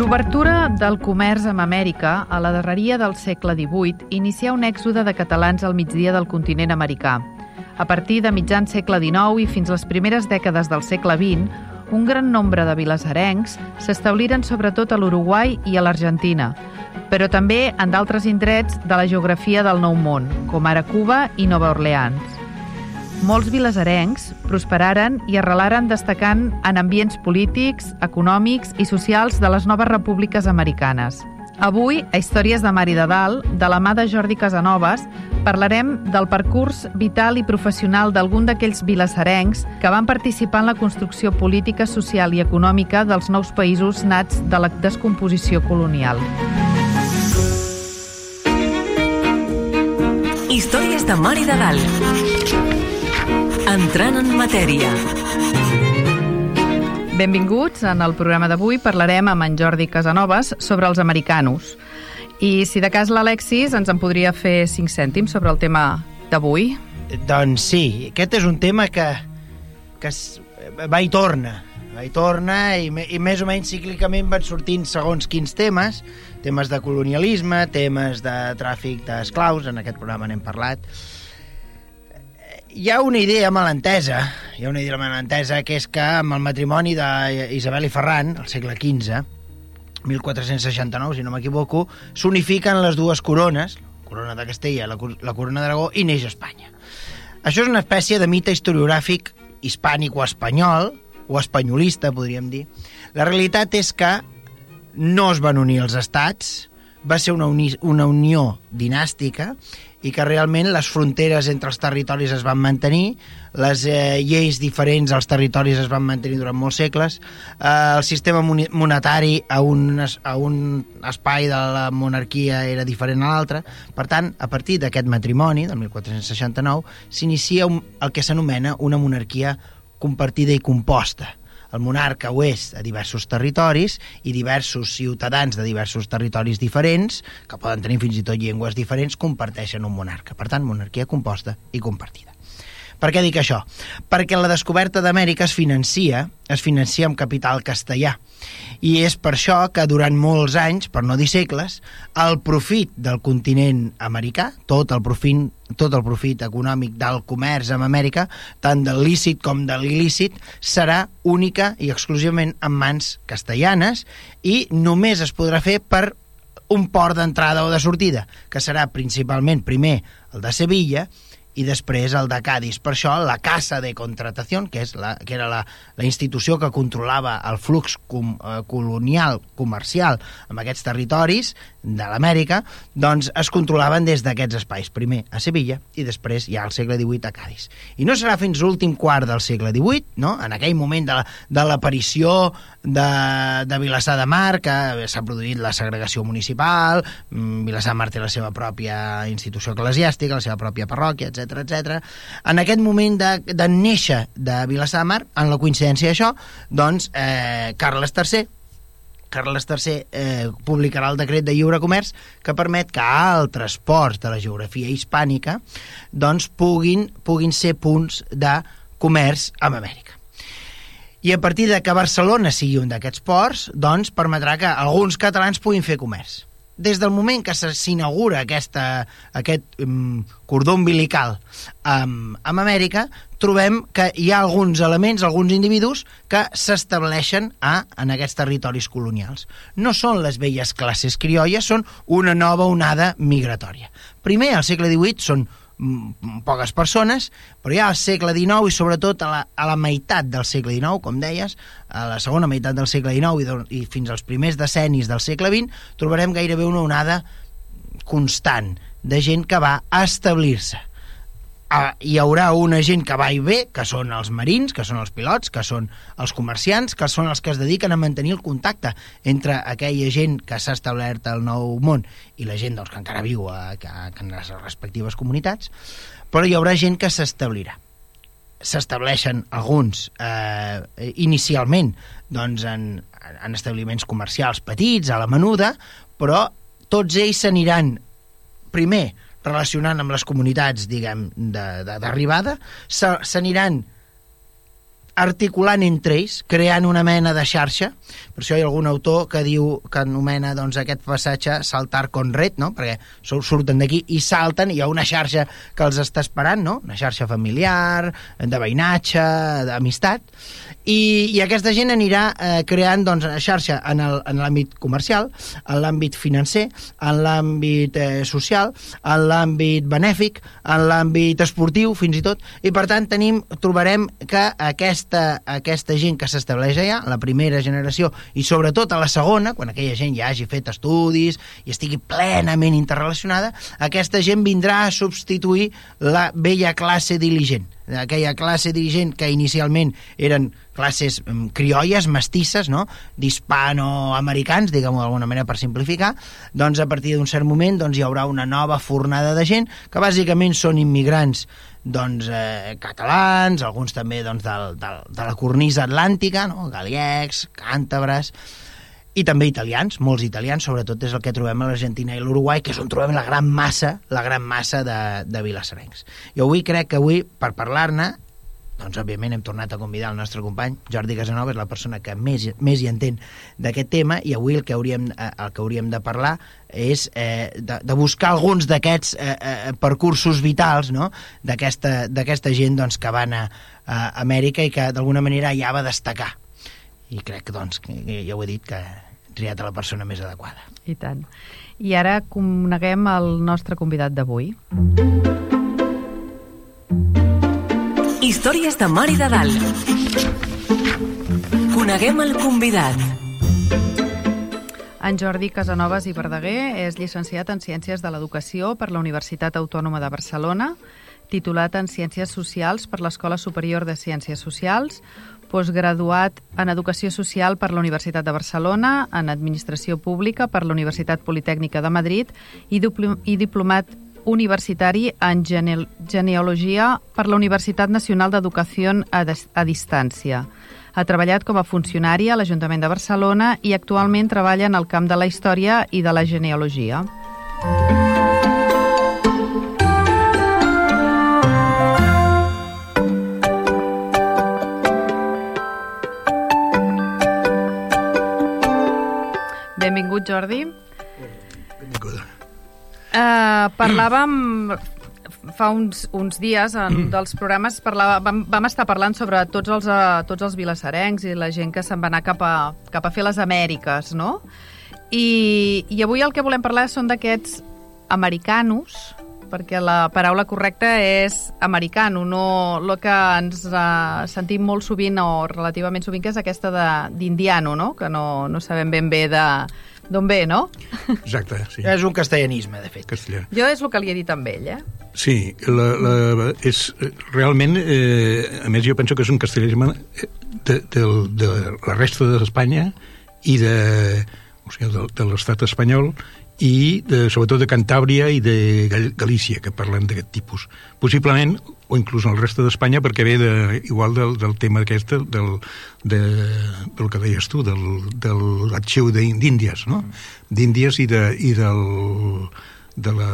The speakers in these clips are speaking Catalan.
L'obertura del comerç amb Amèrica a la darreria del segle XVIII inicià un èxode de catalans al migdia del continent americà. A partir de mitjan segle XIX i fins les primeres dècades del segle XX, un gran nombre de vilassarencs s'establiren sobretot a l'Uruguai i a l'Argentina, però també en d'altres indrets de la geografia del Nou Món, com ara Cuba i Nova Orleans. Molts vilasarencs prosperaren i arrelaren destacant en ambients polítics, econòmics i socials de les noves repúbliques americanes. Avui, a Històries de Mar i de Dalt, de la mà de Jordi Casanovas, parlarem del percurs vital i professional d'algun d'aquells vilassarencs que van participar en la construcció política, social i econòmica dels nous països nats de la descomposició colonial. Històries de Mar i de Dalt. Entrant en matèria. Benvinguts. En el programa d'avui parlarem amb en Jordi Casanovas sobre els americanos. I si de cas l'Alexis ens en podria fer 5 cèntims sobre el tema d'avui. Doncs sí, aquest és un tema que, que es, va i torna, va i torna i, me, i més o menys cíclicament van sortint segons quins temes, temes de colonialisme, temes de tràfic d'esclaus, en aquest programa n'hem parlat, hi ha una idea malentesa, hi ha una idea malentesa que és que amb el matrimoni d'Isabel i Ferran, al segle XV, 1469, si no m'equivoco, s'unifiquen les dues corones, la corona de Castella i la, la corona d'Aragó, i neix Espanya. Això és una espècie de mite historiogràfic hispànic o espanyol, o espanyolista, podríem dir. La realitat és que no es van unir els estats, va ser una, uni una unió dinàstica i que realment les fronteres entre els territoris es van mantenir, les eh, lleis diferents als territoris es van mantenir durant molts segles, eh, el sistema monetari a un, a un espai de la monarquia era diferent a l'altre, per tant, a partir d'aquest matrimoni, del 1469, s'inicia el que s'anomena una monarquia compartida i composta, el monarca ho és a diversos territoris i diversos ciutadans de diversos territoris diferents, que poden tenir fins i tot llengües diferents, comparteixen un monarca. Per tant, monarquia composta i compartida. Per què dic això? Perquè la descoberta d'Amèrica es financia, es financia amb capital castellà. I és per això que durant molts anys, per no dir segles, el profit del continent americà, tot el profit, tot el profit econòmic del comerç amb Amèrica, tant del lícit com de l'il·lícit, serà única i exclusivament en mans castellanes i només es podrà fer per un port d'entrada o de sortida, que serà principalment primer el de Sevilla, i després el de Cádiz. Per això la Casa de Contratació, que, és la, que era la, la institució que controlava el flux com, eh, colonial, comercial amb aquests territoris de l'Amèrica, doncs es controlaven des d'aquests espais, primer a Sevilla i després ja al segle XVIII a Cádiz. I no serà fins l'últim quart del segle XVIII, no? en aquell moment de l'aparició de, de Vilassar de Mar, que s'ha produït la segregació municipal, mm, Vilassar de Mar té la seva pròpia institució eclesiàstica, la seva pròpia parròquia, etc etc. En aquest moment de, de néixer de Vilassar de Mar, en la coincidència d'això, doncs eh, Carles III, Carles III eh, publicarà el decret de lliure comerç que permet que altres ports de la geografia hispànica doncs, puguin, puguin ser punts de comerç amb Amèrica. I a partir de que Barcelona sigui un d'aquests ports, doncs permetrà que alguns catalans puguin fer comerç des del moment que s'inaugura aquest um, cordó umbilical um, amb Amèrica, trobem que hi ha alguns elements, alguns individus que s'estableixen en aquests territoris colonials. No són les velles classes criolles, són una nova onada migratòria. Primer, al segle XVIII, són poques persones, però ja al segle XIX i sobretot a la, a la meitat del segle XIX, com deies, a la segona meitat del segle XIX i, de, i fins als primers decennis del segle XX, trobarem gairebé una onada constant de gent que va establir-se uh, hi haurà una gent que va i ve, que són els marins, que són els pilots, que són els comerciants, que són els que es dediquen a mantenir el contacte entre aquella gent que s'ha establert al Nou Món i la gent doncs, que encara viu a, a, a les respectives comunitats, però hi haurà gent que s'establirà. S'estableixen alguns eh, inicialment doncs, en, en establiments comercials petits, a la menuda, però tots ells s'aniran primer relacionant amb les comunitats, diguem, d'arribada, s'aniran articulant entre ells, creant una mena de xarxa. Per això hi ha algun autor que diu que anomena doncs, aquest passatge saltar con red, no? perquè surten d'aquí i salten, i hi ha una xarxa que els està esperant, no? una xarxa familiar, de veïnatge, d'amistat, i, i aquesta gent anirà eh, creant doncs, xarxa en l'àmbit comercial, en l'àmbit financer, en l'àmbit eh, social, en l'àmbit benèfic, en l'àmbit esportiu, fins i tot, i per tant tenim, trobarem que aquesta, aquesta gent que s'estableix allà, la primera generació, i sobretot a la segona, quan aquella gent ja hagi fet estudis i estigui plenament interrelacionada, aquesta gent vindrà a substituir la vella classe diligent aquella classe dirigent que inicialment eren classes mm, criolles, mestisses, no? d'hispanoamericans, diguem-ho d'alguna manera per simplificar, doncs a partir d'un cert moment doncs, hi haurà una nova fornada de gent que bàsicament són immigrants doncs, eh, catalans, alguns també doncs, del, del, de la cornisa atlàntica, no? galiecs, càntabres, i també italians, molts italians, sobretot és el que trobem a l'Argentina i l'Uruguai, que és on trobem la gran massa, la gran massa de, de vilassarencs. I avui crec que avui, per parlar-ne, doncs òbviament hem tornat a convidar el nostre company Jordi Casanova, és la persona que més, més hi entén d'aquest tema i avui el que hauríem, eh, el que hauríem de parlar és eh, de, de buscar alguns d'aquests eh, eh, percursos vitals no? d'aquesta gent doncs, que van a, a Amèrica i que d'alguna manera ja va destacar i crec doncs, que ja ho he dit que he triat a la persona més adequada. I tant. I ara coneguem el nostre convidat d'avui. Històries de Mar i de Dalt. Coneguem el convidat. En Jordi Casanovas i Verdaguer és llicenciat en Ciències de l'Educació per la Universitat Autònoma de Barcelona, titulat en Ciències Socials per l'Escola Superior de Ciències Socials, postgraduat en Educació Social per la Universitat de Barcelona, en Administració Pública per la Universitat Politècnica de Madrid i diplomat universitari en gene genealogia per la Universitat Nacional d'Educació a, a Distància. Ha treballat com a funcionari a l'Ajuntament de Barcelona i actualment treballa en el camp de la història i de la genealogia. Benvingut, Jordi. Uh, parlàvem fa uns, uns dies en un dels programes parlava, vam, vam estar parlant sobre tots els, uh, tots els vilassarencs i la gent que se'n va anar cap a, cap a fer les Amèriques, no? I, I avui el que volem parlar són d'aquests americanos, perquè la paraula correcta és americano, no el que ens uh, sentim molt sovint o relativament sovint, que és aquesta d'indiano, no? que no, no sabem ben bé de d'on ve, no? Exacte, sí. És un castellanisme, de fet. Castellà. Jo és el que li he dit amb ell, eh? Sí, la, la, és, realment, eh, a més jo penso que és un castellanisme de, de, de la resta d'Espanya i de, o sigui, de, de l'estat espanyol i de, sobretot de Cantàbria i de Galícia, que parlen d'aquest tipus. Possiblement, o inclús en el reste d'Espanya, perquè ve de, igual del, del tema aquest, del, de, del que deies tu, del, de l'arxiu d'Índies, no? D'Índies i, de, i del, de la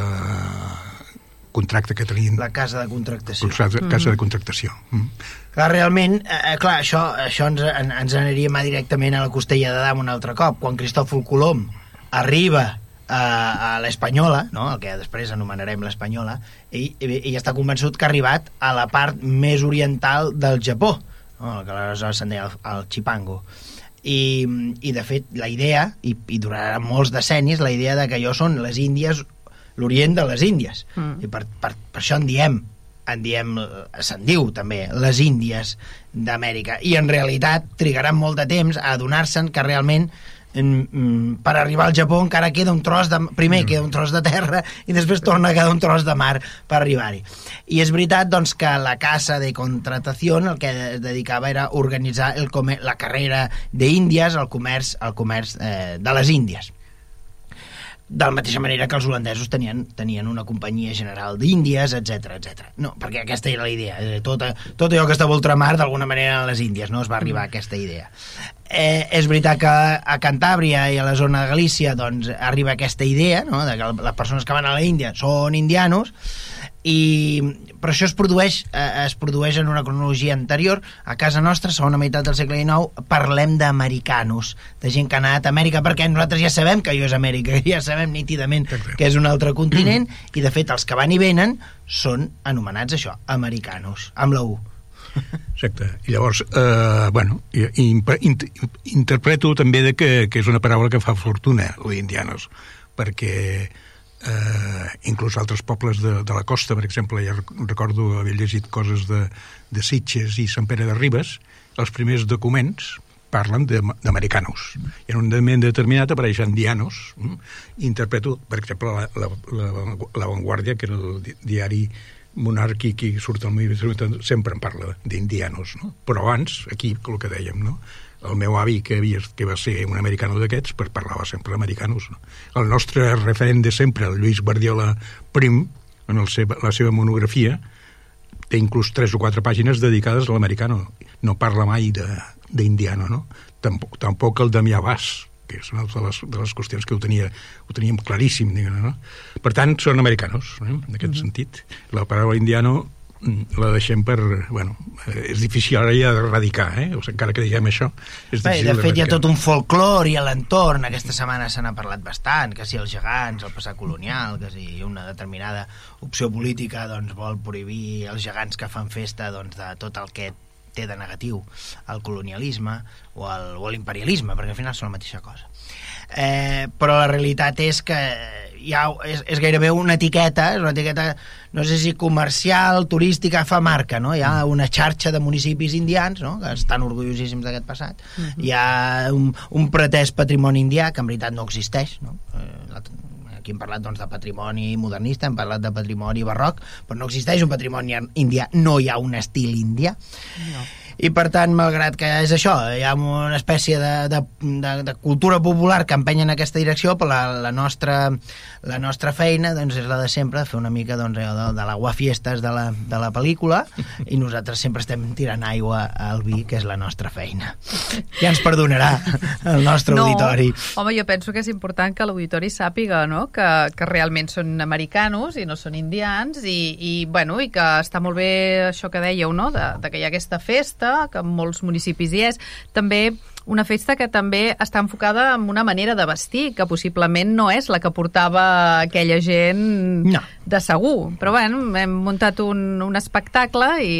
contracte que tenien. La casa de contractació. Casa, mm. casa de contractació. Mm. Clar, realment, eh, eh clar, això, això ens, ens aniria mà directament a la costella de dam un altre cop. Quan Cristòfol Colom arriba a, a l'Espanyola, no? el que després anomenarem l'Espanyola, i, i està convençut que ha arribat a la part més oriental del Japó, no? el que aleshores se'n deia el, el Chipango. I, I, de fet, la idea, i, i durarà molts decennis, la idea de que allò són les Índies, l'Orient de les Índies. Mm. I per, per, per això en diem en diem, se'n diu també, les Índies d'Amèrica. I en realitat trigaran molt de temps a adonar-se'n que realment per arribar al Japó encara queda un tros de... Primer queda un tros de terra i després torna a quedar un tros de mar per arribar-hi. I és veritat doncs, que la Casa de Contratació el que es dedicava era organitzar el comer, la carrera d'Índies, el comerç, el comerç eh, de les Índies de la mateixa manera que els holandesos tenien, tenien una companyia general d'Índies, etc etc. No, perquè aquesta era la idea. Eh, Tot, tot allò que estava ultramar, d'alguna manera, a les Índies, no? Es va arribar a aquesta idea. Eh, és veritat que a Cantàbria i a la zona de Galícia doncs, arriba aquesta idea, no? de que les persones que van a la Índia són indianos, i però això es produeix, eh, es produeix en una cronologia anterior. A casa nostra, segona meitat del segle XIX parlem d'americanos de gent que ha anat a Amèrica perquè nosaltres ja sabem que allò és Amèrica, ja sabem nítidament que és un altre continent i de fet els que van i venen són anomenats això, americanos amb la U. Exacte. I llavors, eh, bueno, interpreto també de que, que és una paraula que fa fortuna, o indianos, perquè eh, inclús altres pobles de, de la costa, per exemple, ja recordo haver llegit coses de, de Sitges i Sant Pere de Ribes, els primers documents parlen d'americanos. I en un moment determinat apareixen dianos. Mm? Interpreto, per exemple, la, la, la, la Vanguardia, que era el diari monàrquic i surt al moviment sempre en parla d'indianos, no? Però abans, aquí, el que dèiem, no? el meu avi, que, havia, que va ser un americano d'aquests, pues parlava sempre americanos. No? El nostre referent de sempre, el Lluís Guardiola Prim, en el seva, la seva monografia, té inclús tres o quatre pàgines dedicades a l'americano. No parla mai d'indiano, no? Tampoc, tampoc el Damià Bas, que és una de les, de les qüestions que ho, tenia, ho teníem claríssim. No? Per tant, són americanos, eh? en aquest mm -hmm. sentit. La paraula indiano mm, la deixem per... Bueno, eh, és difícil ara ja d'erradicar, eh? O sigui, encara que diguem això, és Bé, de fet, hi ha tot un folclore i a l'entorn. Aquesta setmana se n'ha parlat bastant, que si els gegants, el passat colonial, que si una determinada opció política doncs, vol prohibir els gegants que fan festa doncs, de tot el que té de negatiu el colonialisme o l'imperialisme, perquè al final són la mateixa cosa. Eh, però la realitat és que hi ha, és, és gairebé una etiqueta, és una etiqueta, no sé si comercial, turística, fa marca, no? Hi ha una xarxa de municipis indians, no?, que estan orgullosíssims d'aquest passat. Uh -huh. Hi ha un, un pretès patrimoni indià, que en veritat no existeix, no? Eh, aquí hem parlat doncs, de patrimoni modernista, hem parlat de patrimoni barroc, però no existeix un patrimoni indià, no hi ha un estil indià. No i per tant, malgrat que és això, hi ha una espècie de, de, de, de cultura popular que empenya en aquesta direcció, però la, la, nostra, la nostra feina doncs, és la de sempre, fer una mica doncs, de, de l'agua fiestes de la, de la pel·lícula, i nosaltres sempre estem tirant aigua al vi, que és la nostra feina. Ja ens perdonarà el nostre no, auditori. Home, jo penso que és important que l'auditori sàpiga no? que, que realment són americanos i no són indians, i, i, bueno, i que està molt bé això que dèieu, no? de, de que hi ha aquesta festa, que en molts municipis hi és, també una festa que també està enfocada en una manera de vestir, que possiblement no és la que portava aquella gent no. de segur. Però bueno, hem muntat un, un espectacle i,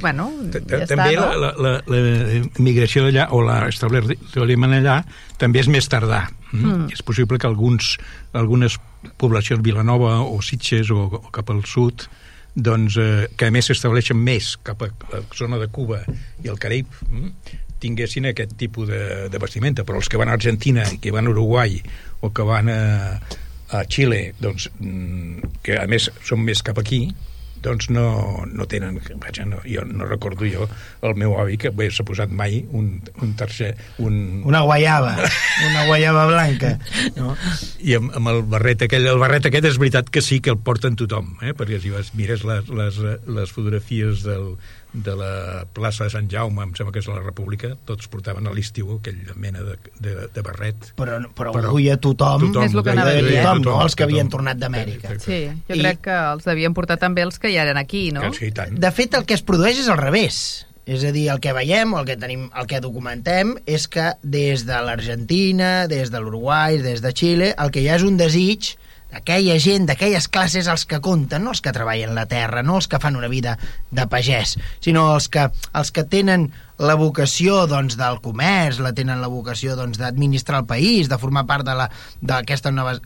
bueno, ja També està, no? la, la, la migració d'allà, o l'establiment allà, també és més tardà. Mm? Mm. És possible que alguns, algunes poblacions, Vilanova o Sitges o, o cap al sud, doncs, eh, que a més s'estableixen més cap a la zona de Cuba i el Carib, mm, tinguessin aquest tipus de, de vestimenta, però els que van a Argentina, que van a Uruguai o que van a, a Xile, doncs, mm, que a més són més cap aquí, doncs no, no tenen... Vaja, no, jo no recordo jo el meu avi que s'ha posat mai un, un tercer... Un... Una guaiava, una guaiava blanca. No? I amb, amb el barret aquell, el barret aquest és veritat que sí que el porten tothom, eh? perquè si vas, mires les, les, les fotografies del, de la plaça de Sant Jaume, em sembla que és la República, tots portaven a l'estiu aquella mena de, de, de barret. Però, però, però avui a tothom, tothom és el que anava a dir. Tothom, no els que havien tornat d'Amèrica. Sí, jo I, crec que els devien portar també els que ja eren aquí, no? Que sí, tant. De fet, el que es produeix és al revés. És a dir, el que veiem, el que tenim, el que documentem, és que des de l'Argentina, des de l'Uruguai, des de Xile, el que hi ha és un desig aquella gent, d'aquelles classes els que compten, no els que treballen la terra, no els que fan una vida de pagès, sinó els que, els que tenen la vocació doncs, del comerç, la tenen la vocació doncs, d'administrar doncs, el país, de formar part d'aquesta nova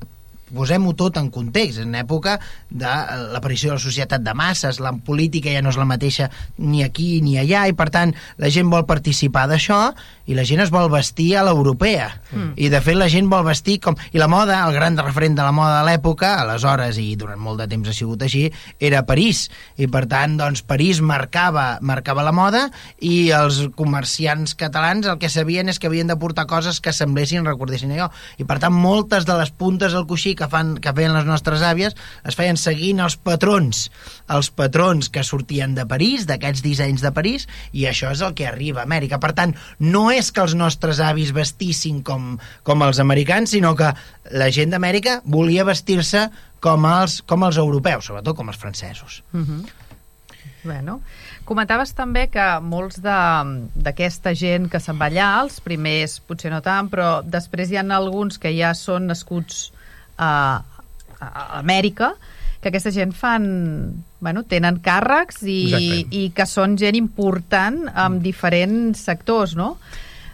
posem-ho tot en context, en època de l'aparició de la societat de masses, la política ja no és la mateixa ni aquí ni allà, i per tant la gent vol participar d'això i la gent es vol vestir a l'europea. Mm. I de fet la gent vol vestir com... I la moda, el gran referent de la moda de l'època, aleshores i durant molt de temps ha sigut així, era París. I per tant, doncs, París marcava, marcava la moda i els comerciants catalans el que sabien és que havien de portar coses que semblessin, recordessin allò. I per tant, moltes de les puntes al coixí que, fan, que feien les nostres àvies es feien seguint els patrons, els patrons que sortien de París, d'aquests dissenys de París, i això és el que arriba a Amèrica. Per tant, no és que els nostres avis vestissin com, com els americans, sinó que la gent d'Amèrica volia vestir-se com els, com els europeus, sobretot com els francesos. Uh -huh. Bueno, comentaves també que molts d'aquesta gent que se'n va allà, els primers potser no tant, però després hi ha alguns que ja són nascuts a, a Amèrica, que aquesta gent fan, bueno, tenen càrrecs i, i que són gent important en diferents sectors, no?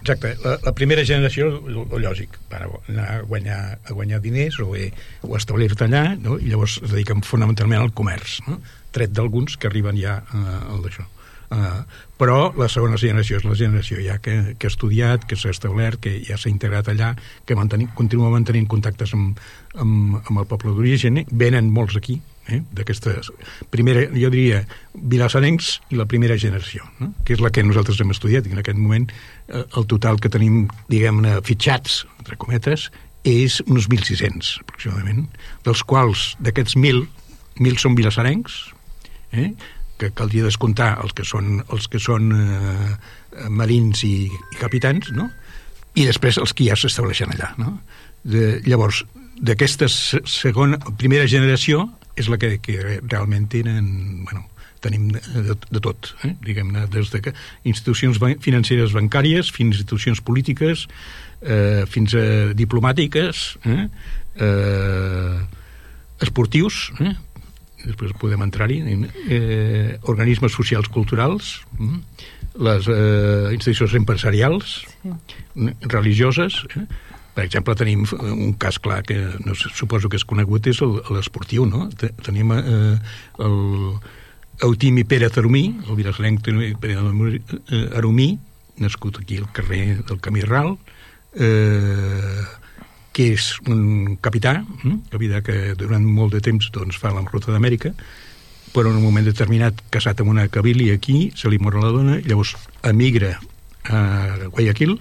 Exacte. La, la primera generació, el lògic, van anar a guanyar, a guanyar diners o, bé, o establir-te allà, no? i llavors es dediquen fonamentalment al comerç, no? tret d'alguns que arriben ja uh, al d'això. Uh, però la segona generació és la generació ja que, que ha estudiat, que s'ha establert, que ja s'ha integrat allà, que manteni, continua mantenint contactes amb, amb, amb el poble d'origen, venen molts aquí, eh, d'aquesta primera, jo diria, vilassarencs i la primera generació, no? que és la que nosaltres hem estudiat, i en aquest moment eh, el total que tenim, diguem-ne, fitxats, entre cometes, és uns 1.600, aproximadament, dels quals, d'aquests 1.000, 1.000 són vilassarencs, eh, que caldria descomptar els que són, els que són eh, marins i, i capitans, no? i després els que ja s'estableixen allà. No? De, llavors, d'aquesta segona, primera generació és la que, que realment tenen, bueno, tenim de, de tot, eh? diguem-ne, des de que institucions financeres bancàries fins a institucions polítiques, eh, fins a diplomàtiques, eh? Eh, esportius, eh? Després podem entrar-hi, eh, organismes socials culturals, eh? les eh, institucions empresarials, sí. religioses, eh? Per exemple, tenim un cas clar que no sé, suposo que és conegut, és l'esportiu, no? Tenim eh, el Eutimi Pérez Arumí, el vilassarenc Pérez Arumí, nascut aquí al carrer del Camí Ral, eh, que és un capità, eh? capità que durant molt de temps doncs, fa la ruta d'Amèrica, però en un moment determinat, casat amb una cabili aquí, se li mor la dona, llavors emigra a Guayaquil,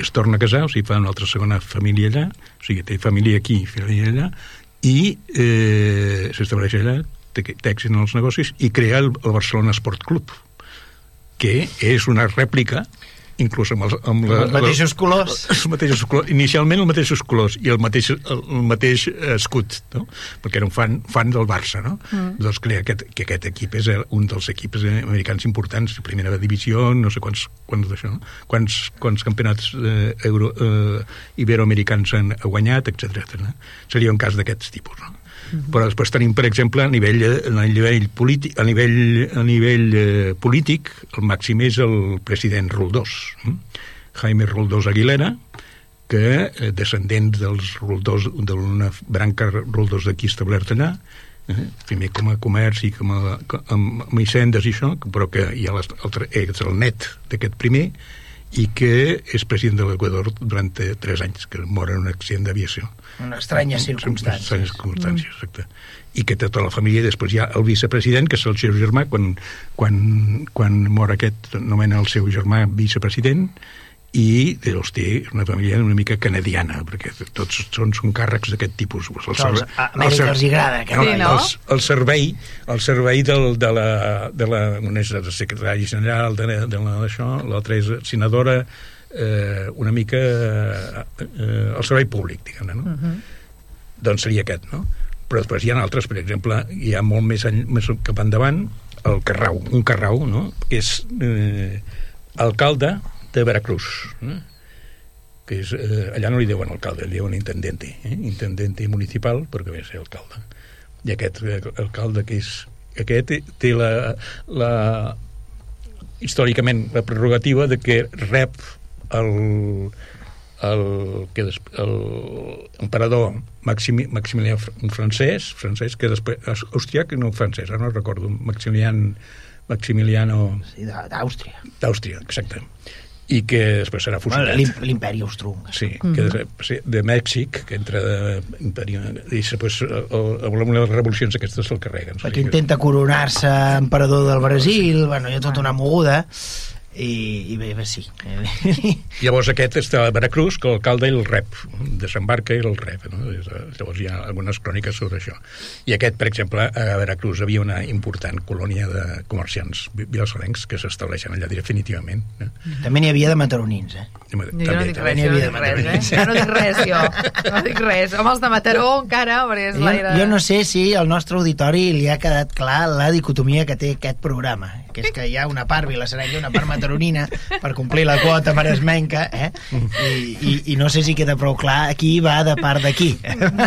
es torna a casar, o sigui, fa una altra segona família allà, o sigui, té família aquí i família allà, i eh, s'estableix allà, té, té èxit en els negocis, i crea el, el Barcelona Sport Club, que és una rèplica inclús amb, els, amb, la, els mateixos colors. Els mateixos colors. Inicialment els mateixos colors i el mateix, el, el mateix escut, no? perquè era un fan, fan del Barça, no? Mm. Doncs crea aquest, que aquest equip és un dels equips americans importants, primera divisió, no sé quants, quants d'això, no? quants, quants campionats eh, euro, eh, iberoamericans han guanyat, etc. No? Seria un cas d'aquests tipus, no? Però després tenim, per exemple, a nivell, a nivell, polític, a nivell, a nivell eh, polític, el màxim és el president Roldós, eh? Jaime Roldós Aguilera, que, eh, descendent dels Roldós, d'una branca Roldós d'aquí establert allà, eh? primer com a comerç i com a, amb, amb hisendes i això, però que hi ha l'altre, és el net d'aquest primer, i que és president de l'Equador durant tres anys, que mor en un accident d'aviació. Una estranya circumstància. Estranyes circumstàncies, mm. exacte. I que tota la família, després hi ha el vicepresident, que és el seu germà, quan, quan, quan mor aquest, nomena el seu germà vicepresident, i llavors té una família una mica canadiana, perquè tots són, són càrrecs d'aquest tipus. El, servei, a Amèrica els agrada. Que sí, no? el, el, servei, el servei del, de la, de la, una és el secretari general de, de la, d'això, l'altra és senadora, eh, una mica eh, eh, el servei públic, diguem-ne, no? Uh -huh. Doncs seria aquest, no? Però després hi ha altres, per exemple, hi ha molt més, més cap endavant, el Carrau, un Carrau, no?, que és eh, alcalde de Veracruz, eh? que és, eh, allà no li diuen alcalde, li diuen intendente, eh? intendente municipal, perquè ve a ser alcalde. I aquest eh, alcalde que és aquest té la, la històricament la prerrogativa de que rep el, el, que des, el emperador Maximi, Maximilià un francès, francès que després, austriac, no francès, ara no recordo, Maximilian, Maximiliano... Sí, d'Àustria. D'Àustria, exacte i que després serà fusionat. Bueno, L'imperi austro Sí, mm -hmm. que de, de Mèxic, que entra de imperi, i després amb les revolucions aquestes se'l carreguen. Perquè intenta coronar-se emperador del Brasil, bueno, hi ha tota una moguda i, i bé, bé, sí. Llavors aquest està a Veracruz, que l'alcalde el rep, desembarca i el rep. No? Llavors hi ha algunes cròniques sobre això. I aquest, per exemple, a Veracruz havia una important colònia de comerciants vilasarencs que s'estableixen allà definitivament. Eh? També n'hi havia de mataronins, eh? Jo també, no dic res, jo no dic res, eh? Jo no dic res, jo. No dic res. Home, els de Mataró encara, perquè és l'aire... Jo no sé si al nostre auditori li ha quedat clar la dicotomia que té aquest programa, que és que hi ha una part vilasarenca i una part mataronina per complir la quota maresmenca, eh? I, i, i no sé si queda prou clar qui va de part de qui.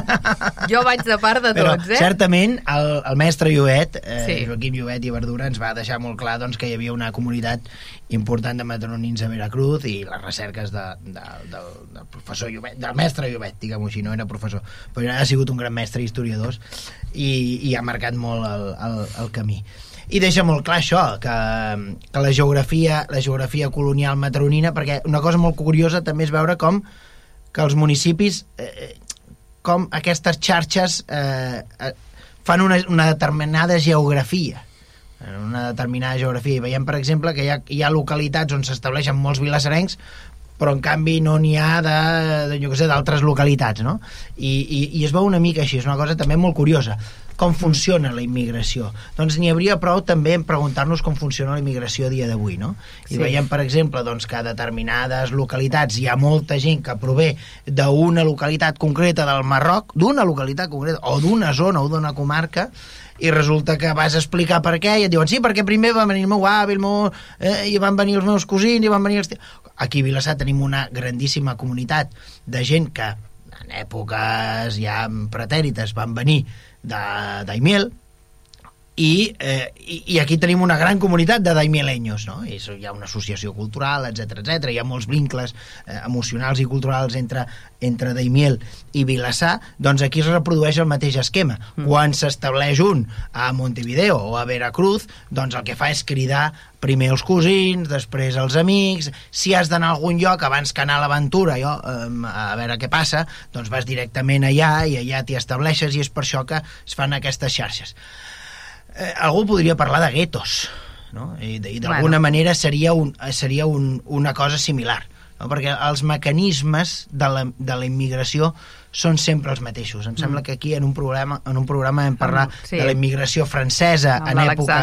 Jo vaig de part de Però, tots, eh? certament, el, el mestre Llobet, eh, Sí. Joaquim Llobet i Verdura, ens va deixar molt clar doncs, que hi havia una comunitat important de mataronins a Veracruz i les recerques de, de, del, del professor Llobet, del mestre Llobet, diguem-ho així, no era professor, però ha sigut un gran mestre historiador i, i ha marcat molt el, el, el camí i deixa molt clar això, que, que la geografia la geografia colonial mataronina, perquè una cosa molt curiosa també és veure com que els municipis eh, com aquestes xarxes eh, eh, fan una, una determinada geografia en una determinada geografia. I veiem, per exemple, que hi ha, hi ha localitats on s'estableixen molts vilassarencs però en canvi no n'hi ha de, de sé, d'altres localitats, no? I, i, I es veu una mica així, és una cosa també molt curiosa. Com funciona la immigració? Doncs n'hi hauria prou també en preguntar-nos com funciona la immigració a dia d'avui, no? I Sí. veiem, per exemple, doncs, que a determinades localitats hi ha molta gent que prové d'una localitat concreta del Marroc, d'una localitat concreta, o d'una zona o d'una comarca, i resulta que vas explicar per què i et diuen, sí, perquè primer va venir el meu avi, el meu, eh, i van venir els meus cosins, i van venir els... ti-". Aquí a Vilassar tenim una grandíssima comunitat de gent que en èpoques ja pretèrites van venir de- d'Aimiel, i, eh, i, i aquí tenim una gran comunitat de daimielenyos, no? I hi ha una associació cultural, etc etc. Hi ha molts vincles eh, emocionals i culturals entre, entre Daimiel i Vilassar, doncs aquí es reprodueix el mateix esquema. Mm. Quan s'estableix un a Montevideo o a Veracruz, doncs el que fa és cridar primer els cosins, després els amics, si has d'anar a algun lloc abans que anar a l'aventura, jo, eh, a veure què passa, doncs vas directament allà i allà t'hi estableixes i és per això que es fan aquestes xarxes eh, algú podria parlar de guetos, no? I, d'alguna Bueno. manera seria, un, seria un, una cosa similar, no? perquè els mecanismes de la, de la immigració són sempre els mateixos. Em sembla que aquí en un programa, en un programa vam parlar Mm, sí. de la immigració francesa Amb en època,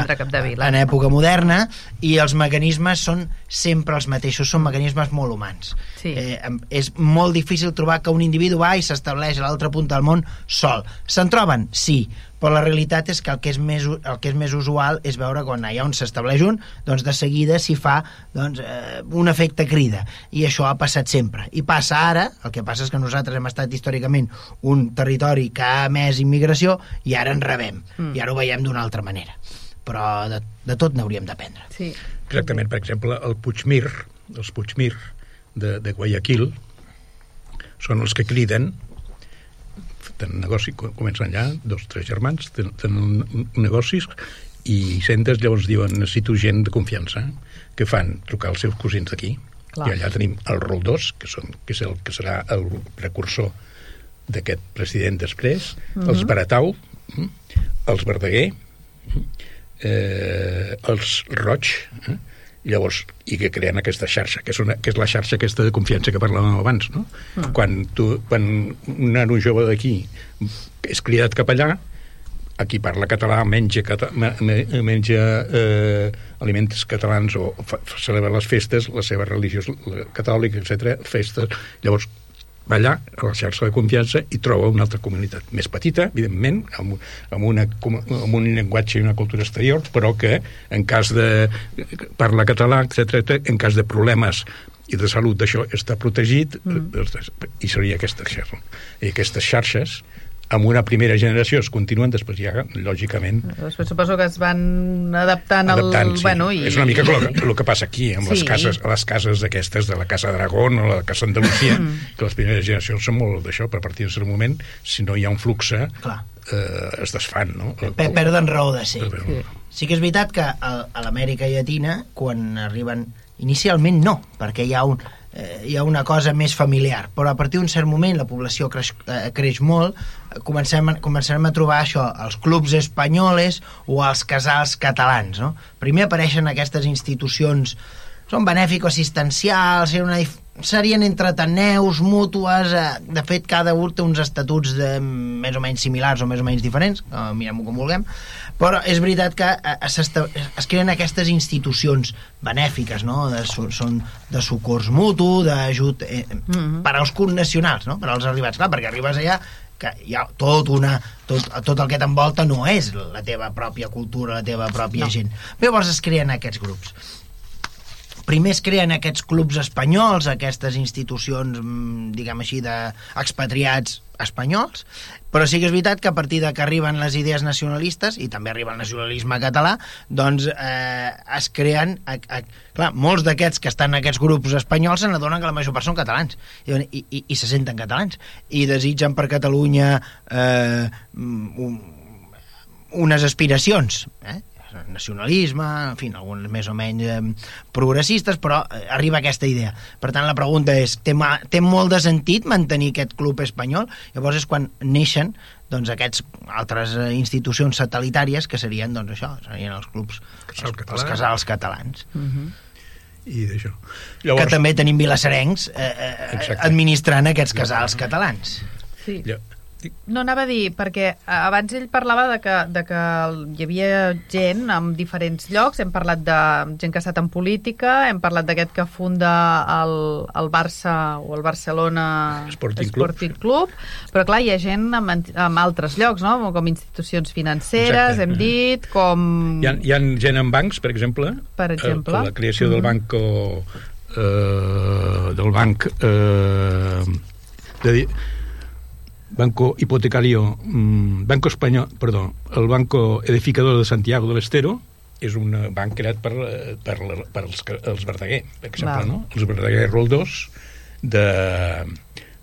en època moderna i els mecanismes són sempre els mateixos, són mecanismes molt humans. Sí. Eh, és molt difícil trobar que un individu va i s'estableix a l'altra punta del món sol. Se'n troben? Sí, però la realitat és que el que és més, el que és més usual és veure quan allà on s'estableix un, doncs de seguida s'hi fa doncs, eh, un efecte crida. I això ha passat sempre. I passa ara, el que passa és que nosaltres hem estat històricament un territori que ha més immigració i ara en rebem. Mm. I ara ho veiem d'una altra manera. Però de, de tot n'hauríem d'aprendre. Sí. Exactament, per exemple, el Puigmir, els Puigmir de, de Guayaquil, són els que criden tenen negoci, co- comencen allà, dos, tres germans, tenen, negocis i centes llavors diuen necessito gent de confiança que fan trucar als seus cosins d'aquí i allà tenim el Roldós que, són, que és el que serà el precursor d'aquest president després els Baratau mm, els Verdaguer mm, eh, els Roig eh? Llavors, i que creen aquesta xarxa que és, una, que és la xarxa aquesta de confiança que parlàvem abans no? quan, tu, quan un nano jove d'aquí és cridat cap allà aquí parla català, menja, cata, me- me- menja eh, aliments catalans o fa, celebra les festes, la seva religió catòlica, etc festes, llavors va allà, a la xarxa de confiança, i troba una altra comunitat més petita, evidentment, amb, amb, una, amb un llenguatge i una cultura exterior, però que en cas de parla català, etc en cas de problemes i de salut d'això està protegit mm. i seria aquesta xarxa. I aquestes xarxes amb una primera generació es continuen, després ja, lògicament... Després suposo que es van adaptant, adaptant al... sí. Bueno, i... És una mica el, el que passa aquí, amb Sí. les cases, les cases d'aquestes, de la Casa d'Aragón o la Casa Andalusia, Mm. que les primeres generacions són molt d'això, però a partir d'un cert moment, si no hi ha un flux, eh, Clar. es desfan, no? Pe- Perden raó de ser. Sí. Sí que és veritat que a, a l'Amèrica Llatina, quan arriben... Inicialment no, perquè hi ha, un, eh, hi ha una cosa més familiar, però a partir d'un cert moment la població creix, eh, creix molt, comencem, començarem a trobar això, els clubs espanyoles o els casals catalans. No? Primer apareixen aquestes institucions són benèfico-assistencials, serien, una, serien entre Ateneus, mútues, eh, de fet cada un té uns estatuts de, més o menys similars o més o menys diferents, eh, mirem-ho com vulguem, però és veritat que eh, s'esta- es creen aquestes institucions benèfiques, no? de, so- són de socors mutu, d'ajut eh, Mhm. per als connacionals, no? per als arribats, clar, perquè arribes allà que hi ha tot, una, tot, tot el que t'envolta no és la teva pròpia cultura, la teva pròpia No. gent. Llavors es creen aquests grups primer es creen aquests clubs espanyols, aquestes institucions, mm, diguem així, d'expatriats espanyols, però sí que és veritat que a partir de que arriben les idees nacionalistes, i també arriba el nacionalisme català, doncs eh, es creen... A, a, clar, molts d'aquests que estan en aquests grups espanyols se n'adonen que la major part són catalans, i, i, i, i se senten catalans, i desitgen per Catalunya eh, un, unes aspiracions, eh? Nacionalisme, en fi, alguns més o menys eh, progressistes, però eh, arriba aquesta idea. Per tant, la pregunta és, té, ma, té molt de sentit mantenir aquest club espanyol? Llavors és quan neixen doncs, aquests altres eh, institucions satellitàries que serien, doncs, això, serien els clubs, Casal els, català. els casals catalans. Mhm. I d'això. Que també tenim vilassarencs eh, eh, Exacte. administrant aquests casals catalans. Sí. No, anava a dir, perquè eh, abans ell parlava de que, de que hi havia gent en diferents llocs, hem parlat de gent que ha estat en política, hem parlat d'aquest que funda el, el Barça o el Barcelona Sporting Club. Sporting Club, però clar, hi ha gent en, en altres llocs, no? com institucions financeres, Exacte. hem dit, com... Hi ha, hi ha gent en bancs, per exemple. Per exemple. Eh, la creació del Mhm. banco... Eh, del banc... Eh, de, Banco Hipotecario, mm, Banco Espanyol, perdó, el Banco Edificador de Santiago del Estero, és un eh, banc creat per, eh, per, per els, els Verdaguer, per exemple, Val. no? Els Verdaguer Roldós, de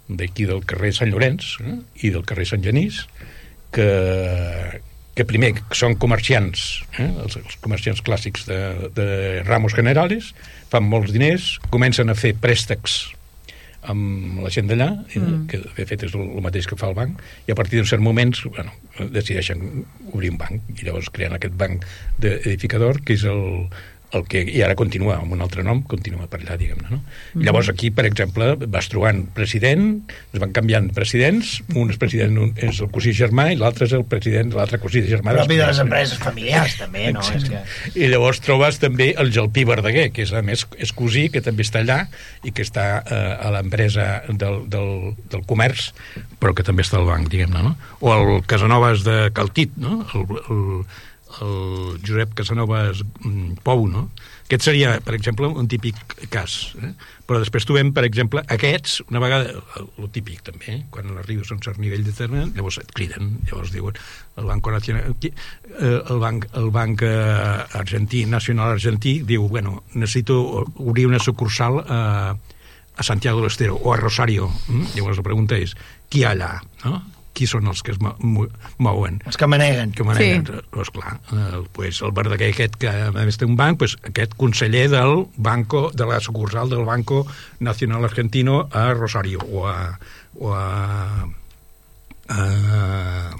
d'aquí del carrer Sant Llorenç eh? i del carrer Sant Genís, que, que primer són comerciants, eh? els, els comerciants clàssics de, de ramos generales, fan molts diners, comencen a fer préstecs amb la gent d'allà, Mm. que de fet és el, el mateix que fa el banc, i a partir d'un cert moment bueno, decideixen obrir un banc, i llavors creen aquest banc d'edificador, que és el, el que, i ara continua amb un altre nom, continua per allà, diguem-ne, no? Mm. Llavors aquí, per exemple, vas trobant president, es van canviant presidents, un és president un és el cosí germà i l'altre és el president de l'altre cosí germà. Propi de les empreses familiars, també, no? És que... I llavors trobes també el Gelpí Verdaguer, que és a més és cosí, que també està allà i que està eh, a l'empresa del, del, del comerç, però que també està al banc, diguem-ne, no? O el Casanovas de Caltit, no? El, el, el Josep Casanovas mm, Pou, no? Aquest seria, per exemple, un típic cas. Eh? Però després trobem, per exemple, aquests, una vegada, el, típic també, eh? quan arribes a un cert nivell de terra, llavors et criden, llavors diuen el Banco Nacional, eh, el banc, el banc eh, argentí, nacional argentí, diu, bueno, necessito obrir una sucursal a, a Santiago del Estero o a Rosario. Mm? Llavors la pregunta és, qui hi ha allà? No? Qui són els que es mo mo- mouen? Els que maneguen. que maneguen, sí. pues clar, el, pues el Verdaguer aquest que a més té un banc, pues aquest conseller del banco, de la sucursal del Banco Nacional Argentino a Rosario o a, o a, a,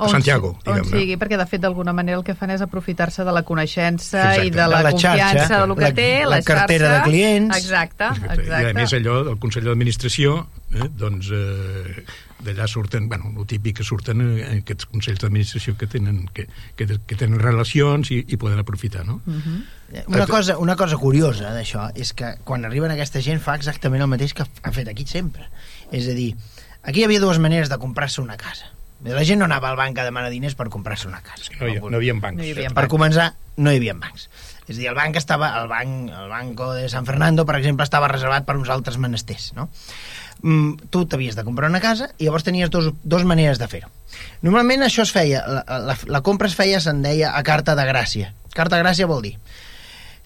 a Santiago, on diguem-ne. sigui, perquè de fet d'alguna manera el que fan és aprofitar-se de la coneixença Exacte. i de la, De la confiança xarxa, de lo que la- té, la, la cartera xarxa. de clients. Exacte, Exacte. exacte. I a més allò del Consell d'Administració, eh, doncs eh, d'allà surten, bueno, el típic que surten eh, aquests consells d'administració que tenen, que, que, que tenen relacions i, i poden aprofitar, no? Mhm. Una cosa, una cosa curiosa d'això és que quan arriben aquesta gent fa exactament el mateix que ha fet aquí sempre. És a dir, aquí hi havia dues maneres de comprar-se una casa. La gent no anava al banc a demanar diners per comprar-se una casa. No hi, no hi havia bancs. No hi havia Per començar, no hi havia bancs. És a dir, el banc estava, el banc, el banco de San Fernando, per exemple, estava reservat per uns altres menesters, no? Mm, tu t'havies de comprar una casa i llavors tenies dos, dos maneres de fer-ho. Normalment això es feia, la, la, la compra es feia, se'n deia, a carta de gràcia. Carta de gràcia vol dir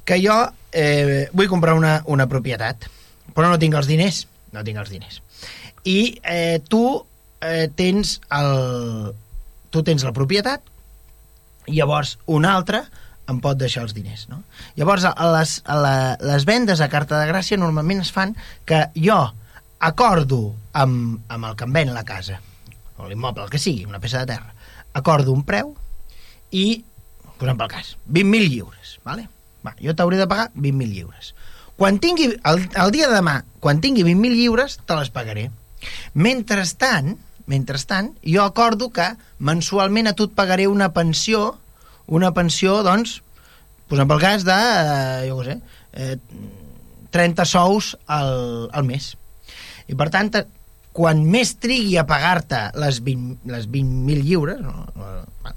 que jo eh, vull comprar una, una propietat, però no tinc els diners, no tinc els diners. I eh, tu eh, tens el, tu tens la propietat i llavors un altre em pot deixar els diners, no? Llavors, a les, a la, les vendes a carta de gràcia normalment es fan que jo acordo amb, amb el que em ven la casa, o l'immoble, el que sigui, una peça de terra, acordo un preu i, posem pel cas, 20.000 lliures, vale? Va, jo t'hauré de pagar 20.000 lliures. Quan tingui, el, el dia de demà, quan tingui 20.000 lliures, te les pagaré. Mentrestant, mentrestant, jo acordo que mensualment a tu et pagaré una pensió, una pensió, doncs, posem pel cas de, eh, jo què sé, eh, 30 sous al, al mes. I per tant, quan més trigui a pagar-te les 20 les 20.000 lliures, no? Eh,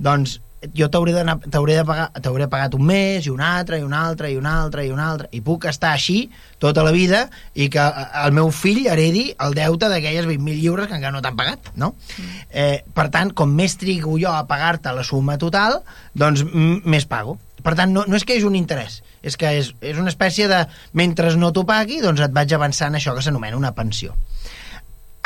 doncs jo t'hauré de pagar t'hauré pagat un mes i un altre i un altre i un altre i un altre i puc estar així tota la vida i que eh, el meu fill heredi el deute d'aquelles 20.000 lliures que encara no t'han pagat no? eh, per tant, com més trigo jo a pagar-te la suma total doncs més pago per tant, no, no és que és un interès és que és, és una espècie de mentre no t'ho pagui, doncs et vaig avançant això que s'anomena una pensió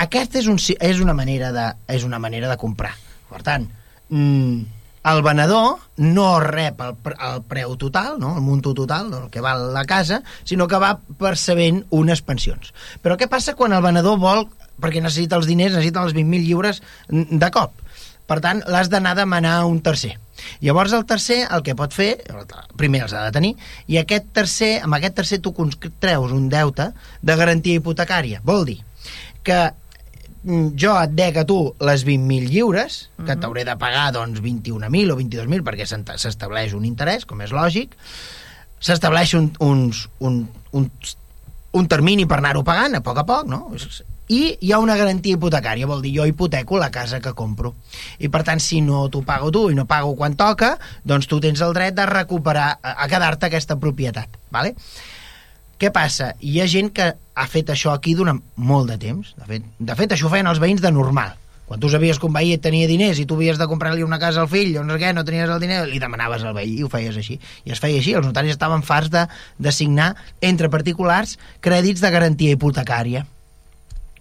aquesta és, un, és, una manera de, és una manera de comprar. Per tant, mm, el venedor no rep el, el preu total, no? el munto total del que val la casa, sinó que va percebent unes pensions. Però què passa quan el venedor vol, perquè necessita els diners, necessita els 20.000 lliures mm, de cop? Per tant, l'has d'anar a demanar a un tercer. Llavors el tercer el que pot fer, primer els ha de tenir, i aquest tercer, amb aquest tercer tu treus un deute de garantia hipotecària. Vol dir que jo et dec a tu les 20.000 lliures, que t'hauré de pagar doncs 21.000 o 22.000 perquè s'estableix un interès, com és lògic, s'estableix un, uns, un, un, un termini per anar-ho pagant a poc a poc, no? I hi ha una garantia hipotecària, vol dir jo hipoteco la casa que compro. I per tant, si no t'ho pago tu i no pago quan toca, doncs tu tens el dret de recuperar, a, a quedar-te aquesta propietat, ¿vale? Què passa? Hi ha gent que ha fet això aquí durant molt de temps. De fet, de fet això ho feien els veïns de normal. Quan tu sabies que un veí tenia diners i tu havies de comprar-li una casa al fill o no sé què, no tenies el diner, li demanaves al veí i ho feies així. I es feia així. Els notaris estaven farts de, de signar entre particulars crèdits de garantia hipotecària.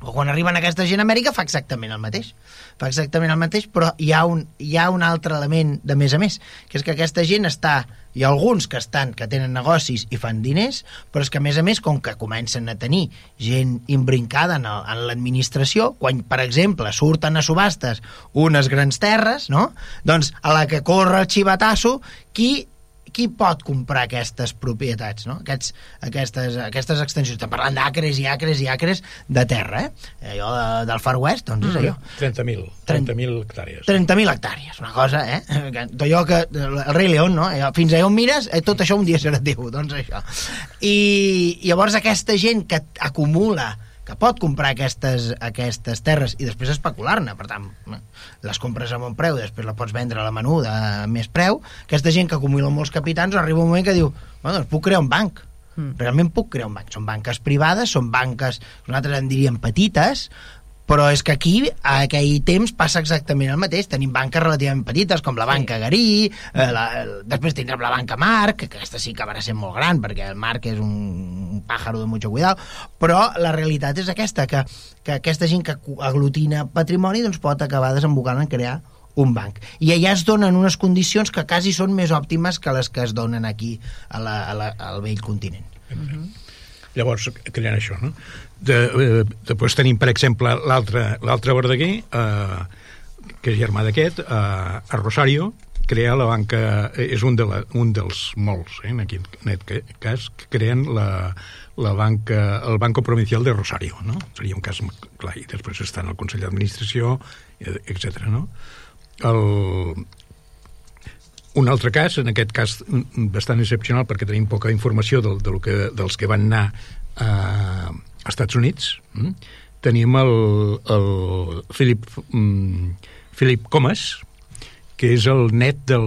O quan arriben aquesta gent a Amèrica fa exactament el mateix. Fa exactament el mateix, però hi ha un, hi ha un altre element de més a més, que és que aquesta gent està... Hi ha alguns que estan que tenen negocis i fan diners, però és que a més a més, com que comencen a tenir gent imbrincada en, l'administració, quan, per exemple, surten a subhastes unes grans terres, no? doncs a la que corre el xivatasso, qui qui pot comprar aquestes propietats, no? Aquests, aquestes, aquestes extensions. Estem parlant d'acres i acres i acres de terra, eh? Allò de, del Far West, doncs és allò. 30.000 30.000 hectàrees. 30.000 hectàrees, una cosa, eh? Que- Allò que... El rei León, no? Allò, Fins allà on mires, eh, tot això un dia serà teu, doncs això. I llavors aquesta gent que acumula que pot comprar aquestes, aquestes terres i després especular-ne, per tant les compres a bon preu i després la pots vendre a la menuda a més preu, aquesta gent que acumula molts capitans arriba un moment que diu bueno, doncs puc crear un banc, Mm. realment puc crear un banc. Són banques privades, són banques, nosaltres en diríem petites, però és que aquí, a aquell temps, passa exactament el mateix. Tenim banques relativament petites, com la banca Garí, eh, la, després tindrem la banca Marc, que aquesta sí que acabarà sent molt gran, perquè el Marc és un, un pàjaro de mucho cuidado, però la realitat és aquesta, que, que aquesta gent que aglutina patrimoni doncs pot acabar desembocant en crear un banc. I allà es donen unes condicions que quasi són més òptimes que les que es donen aquí a la, a la, al vell continent. Llavors, creant això, no? De, eh, després tenim, per exemple, l'altre Verdaguer, eh, que és germà d'aquest, eh, a Rosario, crea la banca, eh, és un, de la, un dels molts, eh, en aquest, en cas, que creen la, la banca, el Banco Provincial de Rosario, no? Seria un cas clar, i després està en el Consell d'Administració, etc. no? El, un altre cas, en aquest cas mm, bastant excepcional perquè tenim poca informació del, del que, dels que van anar a, a Estats Units, mm? tenim el, el Philip, mm, Philip Comas, que és el net del...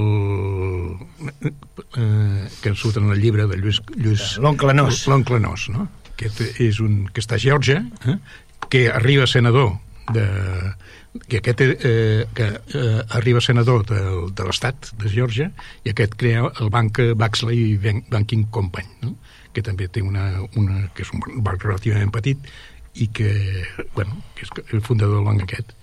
Eh, que surt en el llibre de Lluís... Lluís L'oncle Nos. L'oncle Nos, no? que és un, que està a Geòrgia, eh? que arriba senador de, que aquest eh, que eh, arriba senador de, de l'estat de Geòrgia i aquest crea el banc Baxley Banking Company no? que també té una, una que és un banc relativament petit i que, bueno, que és el fundador del banc aquest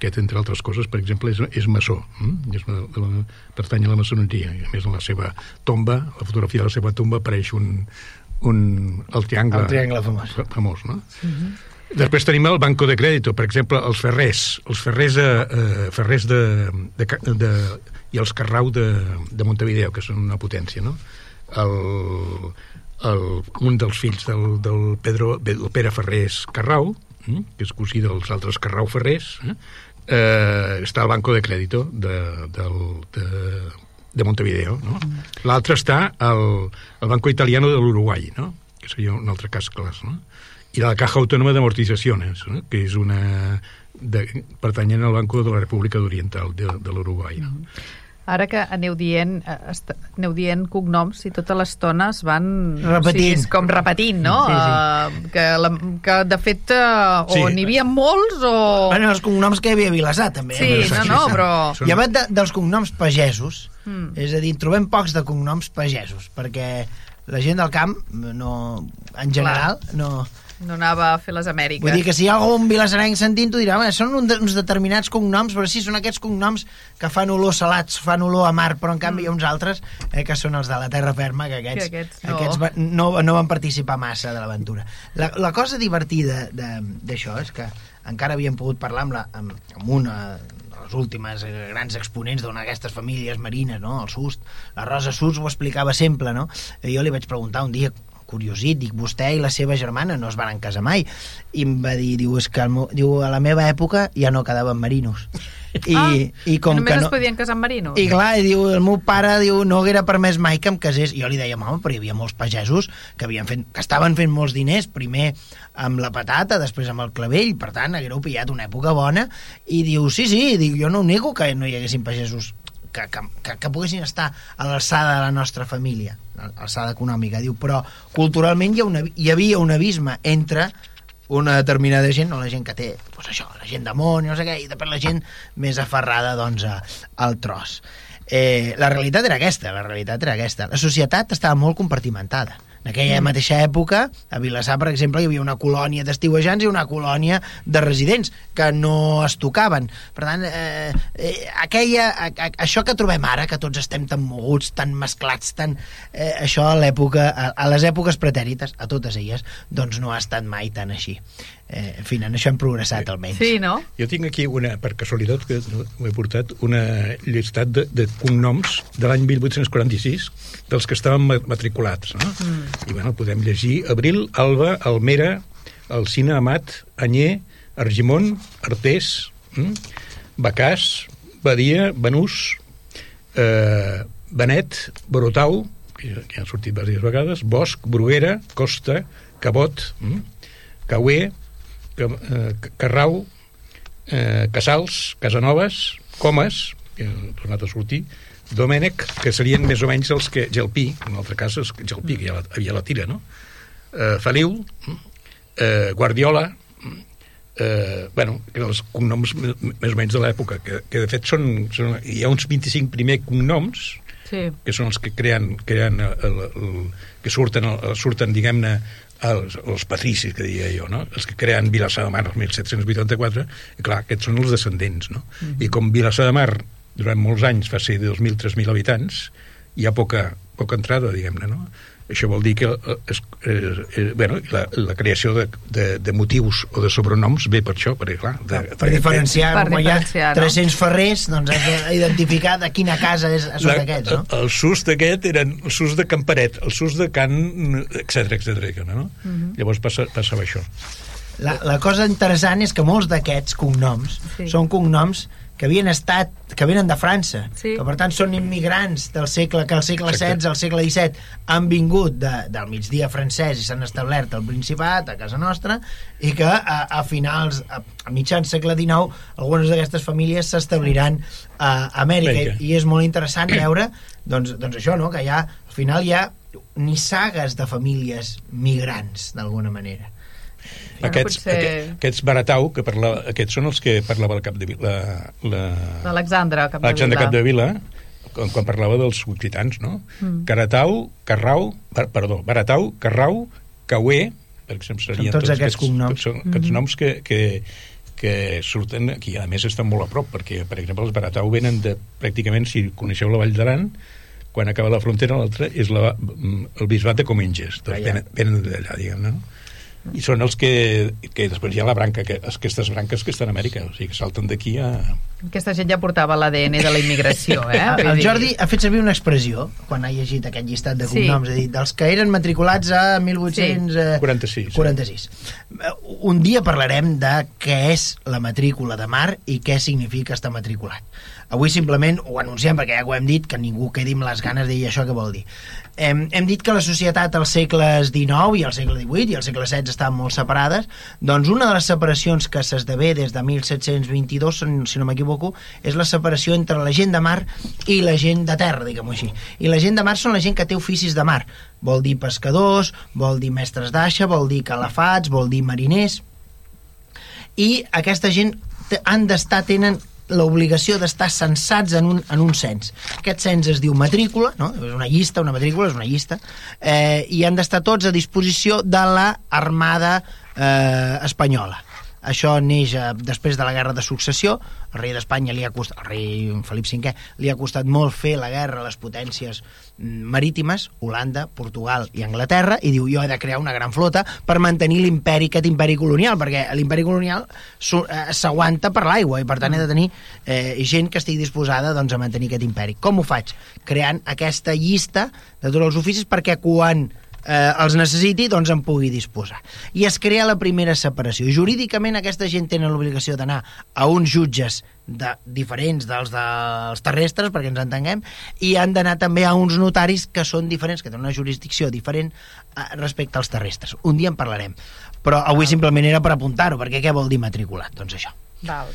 aquest, entre altres coses, per exemple, és, és maçó, hm? és, de la, pertany a la maçoneria, i a més en la seva tomba, la fotografia de la seva tomba apareix un, un, el triangle, el triangle famós, famós no? Uh. -huh. Després tenim el Banco de Crèdito, per exemple, els ferrers, els ferrers, eh, eh, ferrers de, de, de, i els Carrau de, de Montevideo, que són una potència, no? El, el, un dels fills del, del, Pedro, del Pere Ferrés Carrau, hm? que és cosí dels altres Carrau Ferrers, eh? eh, està al Banco de Crédito de, del, de, de Montevideo. No? L'altre està al, al Banco Italiano de l'Uruguai, no? que seria un altre cas clar. No? I la Caja Autónoma d'Amortitzacions, no? que és una de, pertanyent al Banco de la República Oriental de, de l'Uruguai. No? Mm. Ara que aneu dient, eh, aneu dient cognoms i tota l'estona es van... Repetint. O sigui, com repetint, no? Sí, sí. Uh, que, la, que, de fet, uh, o sí. n'hi havia molts o... Bueno, els cognoms que hi havia a Vilassar, també. Sí, no, no, però... I abans de, dels cognoms pagesos, mm. és a dir, trobem pocs de cognoms pagesos, perquè la gent del camp, no, en general, Clar. no no anava a fer les Amèriques. Vull dir que si hi ha algun vilassarenc sentint-ho dirà, són uns determinats cognoms, però sí, són aquests cognoms que fan olor salats, fan olor a mar, però en canvi mm. hi ha uns altres eh, que són els de la terra ferma, que aquests, que aquests, no. aquests va, no, no van participar massa de l'aventura. La, la cosa divertida d'això és que encara havíem pogut parlar amb, la, amb, amb una les últimes grans exponents d'una d'aquestes famílies marines, no? el Sust, la Rosa Sust ho explicava sempre, no? I jo li vaig preguntar un dia curiosit, dic, vostè i la seva germana no es van casar mai. I em va dir, diu, és que meu, diu, a la meva època ja no quedaven marinos. I, ah, i com només que no... es podien casar amb marinos. I clar, i diu, el meu pare diu, no haguera permès mai que em casés. I jo li deia, home, però hi havia molts pagesos que, havien fet, que estaven fent molts diners, primer amb la patata, després amb el clavell, per tant, haguereu pillat una època bona, i diu, sí, sí, diu, jo no ho nego que no hi haguessin pagesos que, que, que, que poguessin estar a l'alçada de la nostra família, alçada econòmica. Diu, però culturalment hi, ha una, hi havia un abisme entre una determinada gent, no la gent que té, doncs això, la gent de món, no sé què, i després la gent més aferrada doncs, a, al tros. Eh, la realitat era aquesta, la realitat era aquesta. La societat estava molt compartimentada en aquella mm. mateixa època, a Vilassar, per exemple, hi havia una colònia d'estiuejants i una colònia de residents que no es tocaven. Per tant, eh, eh, aquella, a, a, això que trobem ara, que tots estem tan moguts, tan mesclats, tan, eh, això a l'època, a, a les èpoques pretèrites, a totes elles, doncs no ha estat mai tan així eh, en fi, en això hem progressat almenys. Sí, no? Jo tinc aquí una, per casualitat, que ho he portat, una llistat de, de cognoms de l'any 1846 dels que estaven matriculats. No? Mm. I bueno, podem llegir Abril, Alba, Almera, Alcina, Amat, Anyer, Argimon, Artés, mm? Bacàs, Badia, Benús, eh, Benet, Brotau, que ja han sortit diverses vegades, Bosch, Bruguera, Costa, Cabot, mm? Cauer, eh, Carrau, eh, Casals, Casanovas, Comas, que ha tornat a sortir, Domènec, que serien més o menys els que... Gelpí, en altre cas, és Gelpí, que ja la, havia la tira, no? Eh, Feliu, eh, Guardiola, eh, bueno, els cognoms més o menys de l'època, que, que de fet són, són... Hi ha uns 25 primer cognoms, sí. que són els que creen, creen el, el, el, que surten, el, surten diguem-ne, els, els patricis, que diria jo, no? els que creen Vilassar de Mar el 1784, i clar, aquests són els descendents, no? Mm -hmm. I com Vilassar de Mar durant molts anys va ser de 2.000-3.000 habitants, hi ha poca, poca entrada, diguem-ne, no? Això vol dir que eh, es, eh, eh, bueno, la, la creació de, de, de motius o de sobrenoms ve per això, perquè clar... De, per diferenciar, per diferenciar, no? 300 ferrers, doncs has d'identificar de quina casa és, són aquests, no? El sus d'aquest eren el sus de Camparet, el sus de Can, etc etc. no? Uh mhm. -huh. Llavors passa, passava això. La, la cosa interessant és que molts d'aquests cognoms sí. són cognoms que havien estat, que venen de França, sí. que per tant són immigrants del segle, que al segle XVI, al segle XVII han vingut de, del migdia francès i s'han establert al Principat, a casa nostra, i que a, a finals, a, a mitjans segle XIX, algunes d'aquestes famílies s'establiran a Amèrica, Amèrica. I, i és molt interessant veure doncs, doncs això, no? que hi ha, al final hi ha nissagues de famílies migrants, d'alguna manera no, aquests, potser- aquest, aquests Baratau, que parla, aquests són els que parlava el cap de Vila, la, L'Alexandre Capdevila. Alexandre Capdevila, quan, quan parlava dels occitans, no? Mm. Caratau, Carrau, bar, perdó, Baratau, Carrau, Cauer, per exemple, serien tots aquests cognoms. Són aquests noms que, que, que surten aquí, a més estan molt a prop, perquè, per exemple, els Baratau venen de, pràcticament, si coneixeu la Vall d'Aran, quan acaba la frontera, l'altra és la, el bisbat de Cominges. Doncs venen, venen d'allà, diguem, no? I són els que, que després hi ha la branca, que, aquestes branques que estan a Amèrica, o sigui, que salten d'aquí a... Aquesta gent ja portava l'ADN de la immigració, eh? Vull El dir- Jordi ha fet servir una expressió quan ha llegit aquest llistat de Sí. cognoms, ha dit, dels que eren matriculats a 1846. 46. Eh, Un dia parlarem de què és la matrícula de mar i què significa estar matriculat. Avui simplement ho anunciem perquè ja ho hem dit, que ningú quedi amb les ganes de dir això què vol dir. Hem, hem dit que la societat als segles XIX i al segle XVIII i al segle XVI estaven molt separades, doncs una de les separacions que s'esdevé des de 1722, si- no m'equivoco, és la separació entre la gent de mar i la gent de terra, diguem-ho així. I la gent de mar són la gent que té oficis de mar. Vol dir pescadors, vol dir mestres d'aixa, vol dir calafats, vol dir mariners i aquesta gent han d'estar, tenen l'obligació d'estar censats en un, en un cens. Aquest cens es diu matrícula, no? és una llista, una matrícula és una llista, eh, i han d'estar tots a disposició de la Armada eh, Espanyola. Això neix eh, després de la Guerra de Successió. El rei d'Espanya li ha costat, el rei Felip V, li ha costat molt fer la guerra a les potències mm, marítimes, Holanda, Portugal i Anglaterra, i diu jo he de crear una gran flota per mantenir l'imperi, aquest imperi colonial, perquè l'imperi colonial eh, s'aguanta per l'aigua i per tant he de tenir eh, gent que estigui disposada doncs, a mantenir aquest imperi. Com ho faig? Creant aquesta llista de tots els oficis perquè quan eh, els necessiti, doncs en pugui disposar. I es crea la primera separació. Jurídicament aquesta gent tenen l'obligació d'anar a uns jutges de, diferents dels dels terrestres, perquè ens entenguem, i han d'anar també a uns notaris que són diferents, que tenen una jurisdicció diferent eh, respecte als terrestres. Un dia en parlarem. Però avui simplement era per apuntar-ho, perquè què vol dir matriculat? Doncs això. Val.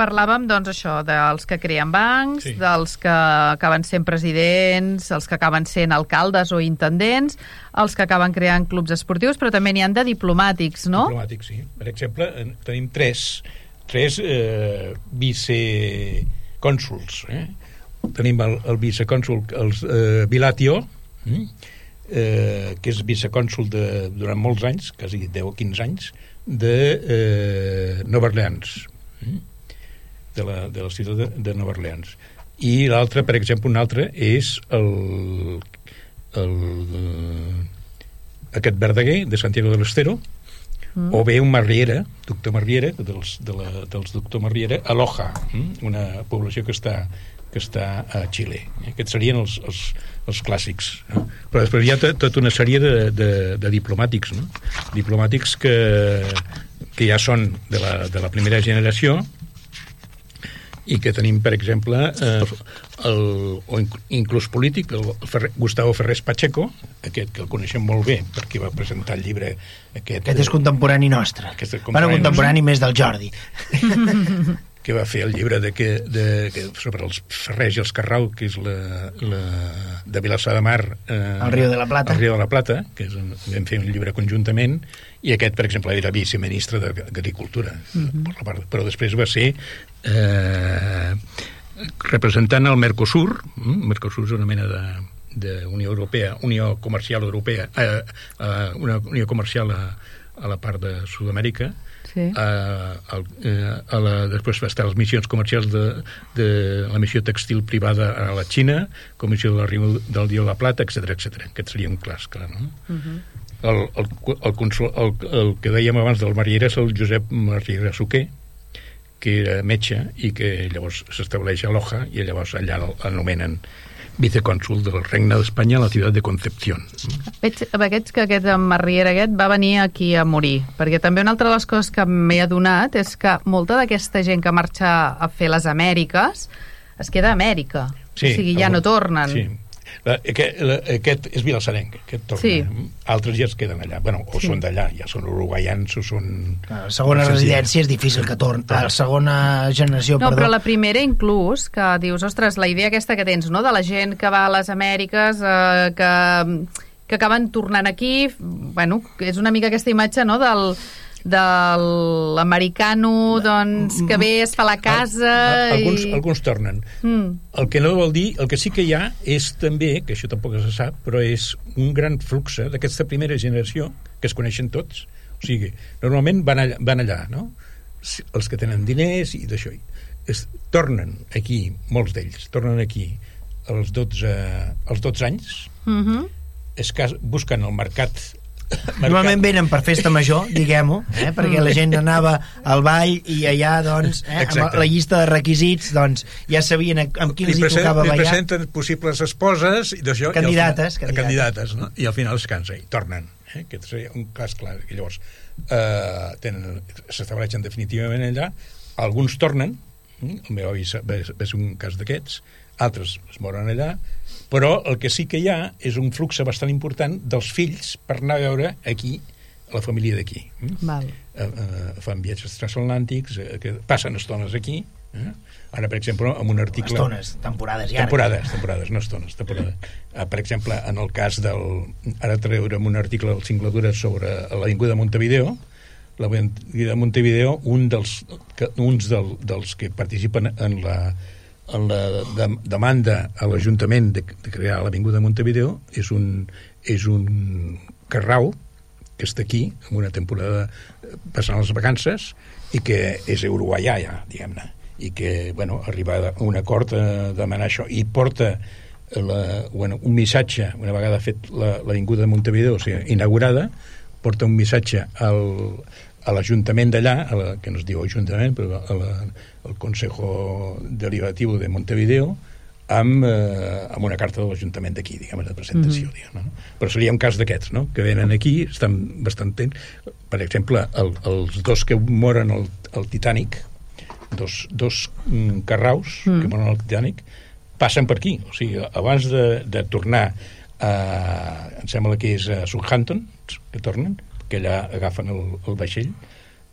Parlàvem, doncs, això, dels que creen bancs, Sí. dels que acaben sent presidents, els que acaben sent alcaldes o intendents, els que acaben creant clubs esportius, però també n'hi han de diplomàtics, no? Diplomàtics, sí. Per exemple, en- tenim tres, tres eh, vicecònsuls. Eh? Tenim el, el vicecònsul els, eh, Vilatio, mm? eh, que és vicecònsul de, durant molts anys, quasi 10 o 15 anys, de eh, Nova Orleans, mm? De, la, de la ciutat de, de Nova Orleans. I l'altre, per exemple, un altre és el, el, aquest Verdaguer, de Santiago del Estero, mm. o bé un Marriera, doctor Marriera, dels, de la, dels doctor Marriera, a Loja, mm? una població que està que està a Xile. Aquests serien els, els, els clàssics. No? Però després hi ha to- tota una sèrie de, de, de diplomàtics, no? diplomàtics que, que ja són de la, de la primera generació i que tenim, per exemple, eh, el, o inc- inclús polític, el Ferrer, Gustavo Ferrés Pacheco, aquest que el coneixem molt bé, perquè va presentar el llibre aquest, Aquest és contemporani nostre. Aquest és Bueno, contemporani contemporani més del Jordi. que va fer el llibre de que, de, que sobre els Ferrers i els Carrau, que és la, la, de Vilassar de Mar... Eh, El Río de la Plata. El Río de la Plata, que és un, vam fer un llibre conjuntament, i aquest, per exemple, era viceministre d'Agricultura, mm -hmm. però després va ser eh, representant el Mercosur, mm? Mercosur és una mena de, de Unió Europea, Unió Comercial Europea, eh, eh, una Unió Comercial a, a la part de Sud-amèrica, Sí. a, a, a la, després va estar les missions comercials de, de la missió textil privada a la Xina, comissió del riu del Dio de la Plata, etc etc. Aquest seria un clars, clar, no? Uh -huh. El, el, el, consul, el, el que dèiem abans del Mariera és el Josep Mariera Suquer, que era metge i que llavors s'estableix a Loja i llavors allà l'anomenen vicecònsul del Regne d'Espanya a la ciutat de Concepción. Veig aquests que aquest en Marriera aquest va venir aquí a morir, perquè també una altra de les coses que m'he adonat és que molta d'aquesta gent que marxa a fer les Amèriques es queda a Amèrica, o sigui, ja no tornen. Sí. La, aquest, la, aquest és vilassarenc, aquest torna. Sí. Altres ja es queden allà. Bueno, o Sí. són d'allà, ja són uruguaians o són... La segona residència és difícil que torni. La segona generació, No, perdó. però la primera inclús, que dius, ostres, la idea aquesta que tens, no?, de la gent que va a les Amèriques, eh, que, que acaben tornant aquí. Bueno, és una mica aquesta imatge, no?, del de l'americano doncs, que ve, es fa la casa Al, alguns, i... alguns tornen Mm. el que no vol dir, el que sí que hi ha és també, que això tampoc se sap però és un gran flux d'aquesta primera generació que es coneixen tots o sigui, normalment van allà, van allà no? Els que tenen diners i d'això es, tornen aquí, molts d'ells tornen aquí als 12, als 12 anys Mhm. es cas, busquen el mercat Normalment venen per festa major, diguem-ho, eh? perquè la gent anava al ball i allà, doncs, eh? amb la llista de requisits, doncs, ja sabien amb qui els hi tocava li ballar. presenten possibles esposes i d'això... i al Candidates, final- candidates. candidates no? i al final es cansa i tornen eh? aquest seria un cas clar i llavors eh, s'estableixen definitivament allà alguns tornen mm? el meu avi va ser un cas d'aquests altres es moren allà però el que sí que hi ha és un flux bastant important dels fills per anar a veure aquí la família d'aquí mm? Val. eh, eh, fan viatges transatlàntics, eh, que passen estones aquí. Eh? Ara, per exemple, amb un article... Estones, temporades llargues. Temporades, temporades, no estones, temporades. Eh, per exemple, en el cas del... Ara treurem un article al Singladura sobre l'Avinguda de Montevideo, l'Avinguda de Montevideo, un dels, que, uns del, dels que participen en la, en la de, demanda a l'Ajuntament de, de crear l'Avinguda de Montevideo és un, és un carrau que està aquí, en una temporada eh, passant les vacances, i que és uruguaià ja, diguem-ne, i que, bueno, arriba a un acord a demanar això, i porta la, bueno, un missatge, una vegada fet la- l'Avinguda de Montevideo, o sigui, inaugurada, porta un missatge al, a l'Ajuntament d'allà, que no es diu Ajuntament, però a la, al Consejo Deliberativo de Montevideo, amb, eh, amb una carta de l'Ajuntament d'aquí, diguem, de presentació, mm -hmm. diguem, no? Però seria un cas d'aquests, no?, que venen aquí, estan bastant temps. Per exemple, el, els dos que moren al, al Titanic, dos, dos mm, carraus mm. que moren al Titanic, passen per aquí. O sigui, abans de, de tornar a, em sembla que és a Southampton, que tornen, que allà agafen el, el vaixell,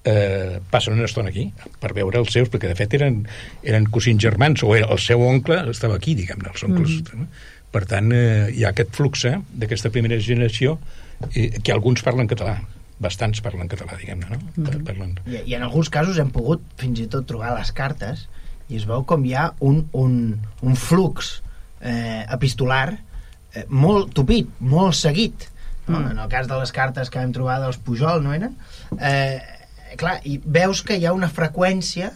eh, passen una estona aquí per veure els seus, perquè de fet eren, eren cosins germans, o era, el seu oncle estava aquí, diguem-ne, els oncles. Mm -hmm. Per tant, eh, hi ha aquest flux eh, d'aquesta primera generació eh, que alguns parlen català, bastants parlen català, diguem-ne, no? Mm -hmm. parlen... I, I en alguns casos hem pogut fins i tot trobar les cartes i es veu com hi ha un, un, un flux eh, epistolar eh, molt tupit, molt seguit. No? Mm. En el cas de les cartes que vam trobar dels Pujol, no eren? Eh, clar, i veus que hi ha una freqüència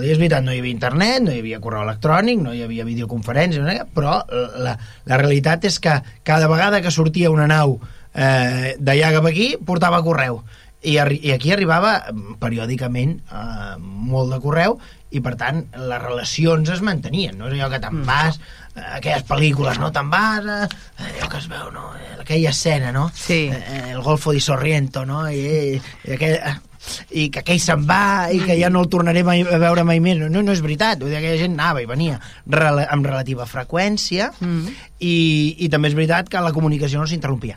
dir, és veritat, no hi havia internet, no hi havia correu electrònic, no hi havia videoconferència, no? però la, la realitat és que cada vegada que sortia una nau eh, d'allà cap aquí, portava correu. I, i aquí arribava mm, periòdicament eh, molt de correu i per tant les relacions es mantenien no és allò que te'n vas eh, aquelles pel·lícules, no? Te'n vas eh, allò que es veu, no? Eh, aquella escena, no? Sí. Eh, el Golfo di Sorrento, no? I, i, aquell, eh, i que aquell se'n va i que ja no el tornaré mai, a veure mai més no, no és veritat, vull dir, aquella gent anava i venia rela amb relativa freqüència Mm. i, i també és veritat que la comunicació no s'interrompia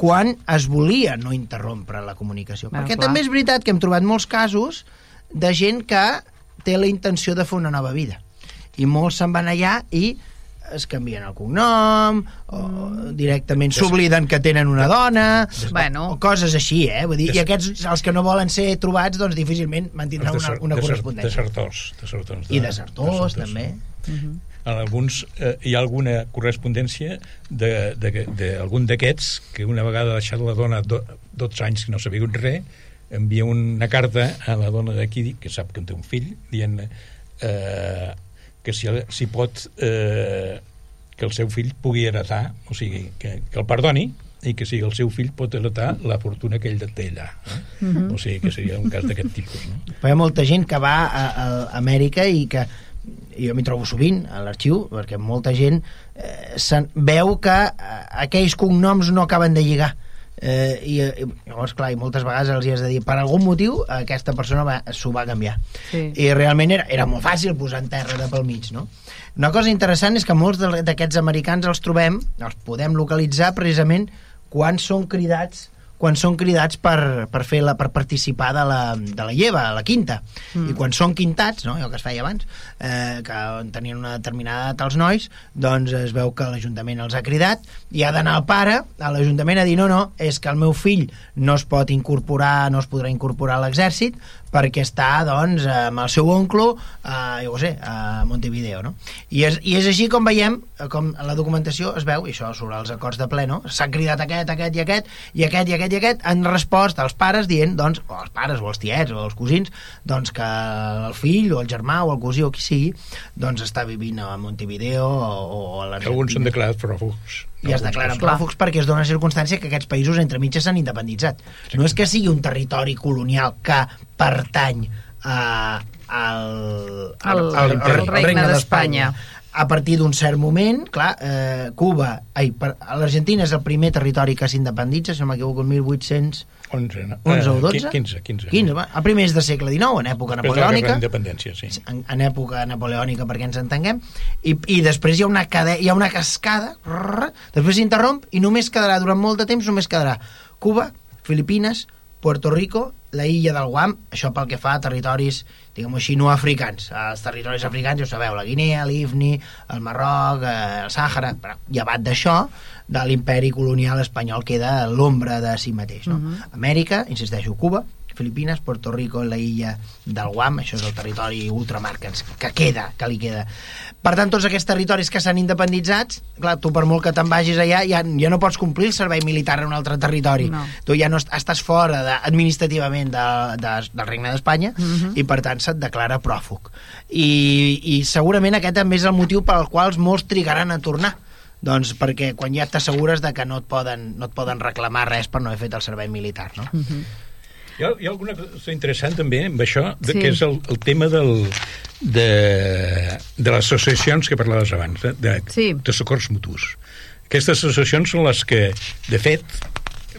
quan es volia no interrompre la comunicació. Ah, Perquè clar. també és veritat que hem trobat molts casos de gent que té la intenció de fer una nova vida. I molts se'n van allà i es canvien el cognom o directament s'obliden que tenen una dona Bueno. o coses així, eh? Vull dir, I aquests, els que no volen ser trobats, doncs difícilment mantindran una, una correspondència. Desertors, desertors. I desertors, també. En alguns eh, hi ha alguna correspondència d'algun de, de, d'aquests que una vegada ha deixat la dona do, 12 anys que no sabia res, envia una carta a la dona d'aquí que sap que en té un fill dient eh, que si, si pot eh, que el seu fill pugui heretar o sigui, que, que el perdoni i que sigui el seu fill pot heretar la fortuna que ell té allà eh? Mhm. o sigui que seria un cas d'aquest tipus no? Però hi ha molta gent que va a, a Amèrica i que i jo m'hi trobo sovint a l'arxiu perquè molta gent eh, veu que eh, aquells cognoms no acaben de lligar eh, i, llavors clar, i moltes vegades els hi has de dir per algun motiu aquesta persona s'ho va canviar Sí. i realment era, era molt fàcil posar en terra de pel mig no? una cosa interessant és que molts d'aquests americans els trobem, els podem localitzar precisament quan són cridats quan són cridats per, per, fer la, per participar de la, de la lleva, a la quinta. Mm. I quan són quintats, no? allò que es feia abans, eh, que tenien una determinada els nois, doncs es veu que l'Ajuntament els ha cridat i ha d'anar el pare a l'Ajuntament a dir no, no, és que el meu fill no es pot incorporar, no es podrà incorporar a l'exèrcit perquè està, doncs, amb el seu oncle a, jo ho sé, a Montevideo, no? I és, I és així com veiem, com en la documentació es veu, i això sobre els acords de ple, no? S'han cridat aquest, aquest i aquest, i aquest i aquest i aquest, han respost als pares dient, doncs, o els pares, o els tiets, o els cosins, doncs que el fill, o el germà, o el cosí, o qui sigui, doncs està vivint a Montevideo o, o a l'Argentina. Alguns són declarats pròfugs. I es declaren pròfugs perquè es dona circumstància que aquests països entre mitges s'han independitzat. No és que sigui un territori colonial que pertany a, al, al, al, al, al regne d'Espanya. a partir d'un cert moment, clar, eh, Cuba, ai, l'Argentina és el primer territori que s'independitza, si no m'equivoco, el 1800... 11, no? 11 o 12? 15, 15. 15 va. el primer és de segle XIX, en època Després napoleònica. de independència, sí. En, en època napoleònica, perquè ens entenguem, i, i després hi ha una, cade, hi ha una cascada, rrr, després s'interromp i només quedarà, durant molt de temps, només quedarà Cuba, Filipines, Puerto Rico, la illa del Guam, això pel que fa a territoris, diguem-ho així, no africans. Els territoris africans, ja ho sabeu, la Guinea, l'Ifni, el Marroc, eh, el Sàhara... Però, llevat d'això, de l'imperi colonial espanyol queda l'ombra de si mateix. No? Uh -huh. Amèrica, insisteixo, Cuba, Filipines, Puerto Rico, la illa del Guam, això és el territori ultramar que, ens, que queda, que li queda. Per tant, tots aquests territoris que s'han independitzats, clar, tu per molt que te'n vagis allà, ja, ja no pots complir el servei militar en un altre territori. No. Tu ja no est- estàs fora de, administrativament de, de, del Regne d'Espanya uh -huh. i, per tant, se't declara pròfug. I, I segurament aquest també és el motiu pel qual molts trigaran a tornar doncs perquè quan ja t'assegures de que no et, poden, no et poden reclamar res per no haver fet el servei militar, no? Hi ha, hi ha alguna cosa interessant també amb això, de, Sí. que és el, el tema del, de, de les associacions que parlaves abans, de, de, Sí. de socors mutus. Aquestes associacions són les que, de fet,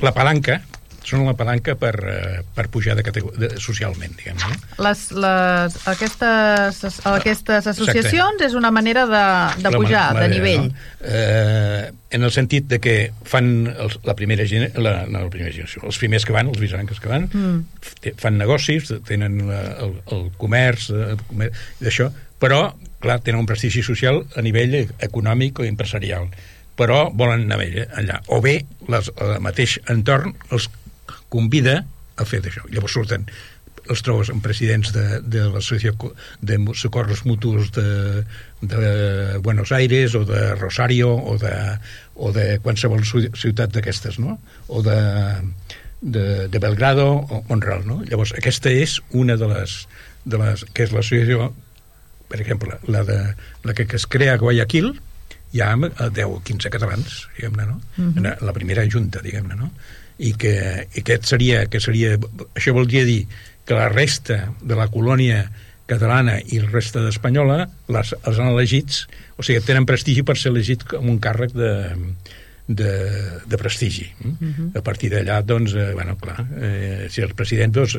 la palanca, són la palanca per, eh, per pujar de de, socialment, diguem no? Les, les, aquestes, aquestes associacions és una manera de, de La pujar, ma- de manera, nivell. No? Eh, en el sentit de que fan els, la primera gener, la, no, la primera generació, els primers que van, els bisancres que van, mm. fan negocis, tenen la, el, el comerç, eh, comerç d'això, però, clar, tenen un prestigi social a nivell econòmic o empresarial però volen anar allà. o bé les, el mateix entorn els convida a fer d'això llavors surten els trobes amb presidents de, de l'associació de socorros mutus de, de Buenos Aires o de Rosario o de, o de qualsevol ciu- ciutat d'aquestes, no? O de, de, de Belgrado o Monreal, no? Llavors, aquesta és una de les, de les que és l'associació per exemple, la, de, la que, que es crea a Guayaquil, hi ha eh, 10 o 15 catalans, diguem-ne, no? Uh -huh. La primera junta, diguem-ne, no? I que, i aquest seria, que seria... Això voldria dir que la resta de la colònia catalana i la resta d'espanyola les, els han elegits, o sigui, tenen prestigi per ser elegits com un càrrec de, de, de prestigi. Uh -huh. A partir d'allà, doncs, eh, bueno, clar, eh, si el president doncs,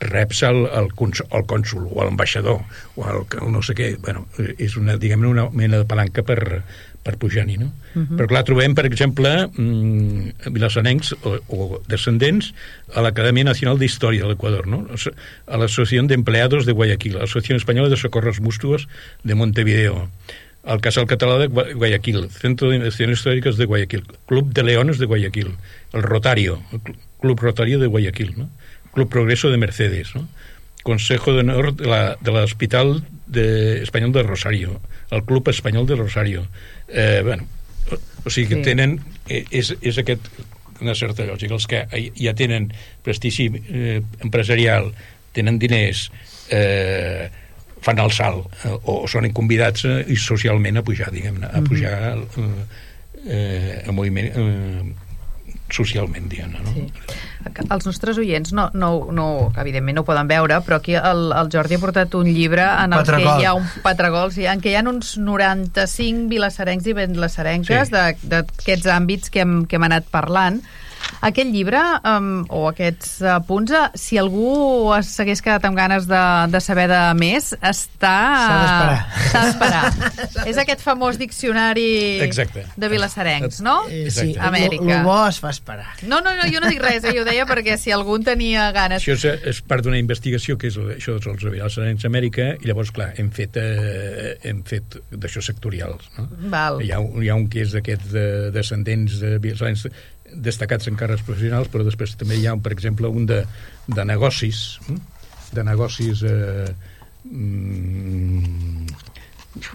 reps el, el, cons- el cònsul o l'ambaixador o el, el no sé què, bueno, és una, diguem una mena de palanca per, per pujar-hi, no? Uh -huh. Però clar, trobem, per exemple, mm, vilassanencs o, o descendents a l'Acadèmia Nacional de Història de l'Equador, no? A l'Associació d'Empleados de Guayaquil, a l'Associació Espanyola de Socorros Mutuos de Montevideo, al Casal Català de Gua- Guayaquil, Centro de Investigaciones Históricas de Guayaquil, Club de Leones de Guayaquil, el Rotario, el Cl- Club Rotario de Guayaquil, ¿no? Club Progreso de Mercedes, ¿no? Consejo de Honor de l'Hospital de, Espanyol de Rosario, el Club Espanyol de Rosario. Eh, bueno, o, o sigui que Sí. tenen... Eh, és, és aquest una certa lògica. Els que ja tenen prestigi eh, empresarial, tenen diners, eh, fan el salt eh, o són convidats eh, i socialment a pujar, diguem-ne, a pujar eh, eh, el moviment eh, socialment, diguem-ne, no? Sí. Els nostres oients no, no, no, evidentment no ho poden veure, però aquí el, el Jordi ha portat un llibre en el Patragol. que hi ha un patragol, sí, en què hi ha uns 95 vilassarencs i vilassarenques Sí. sí. d'aquests àmbits que hem, que hem anat parlant Aquest llibre, um, o aquests apunts, eh, si algú s'hagués quedat amb ganes de, de saber de més, està... S'ha d'esperar. S'ha d'esperar. És aquest famós diccionari Exacte. de vilassarencs, no? Eh, sí. Amèrica. El bo es fa esperar. No, no, no, jo no dic res, eh? jo ho deia perquè si algú en tenia ganes... Això és, és part d'una investigació que és el- això dels Vilassarencs Amèrica i llavors, clar, hem fet, eh, hem fet d'això sectorials. No? Val. Hi ha, hi ha un que és d'aquests de, descendents de Vilassarencs destacats en càrrecs professionals, però després també hi ha, per exemple, un de, de negocis, hm? de negocis... Eh, mm,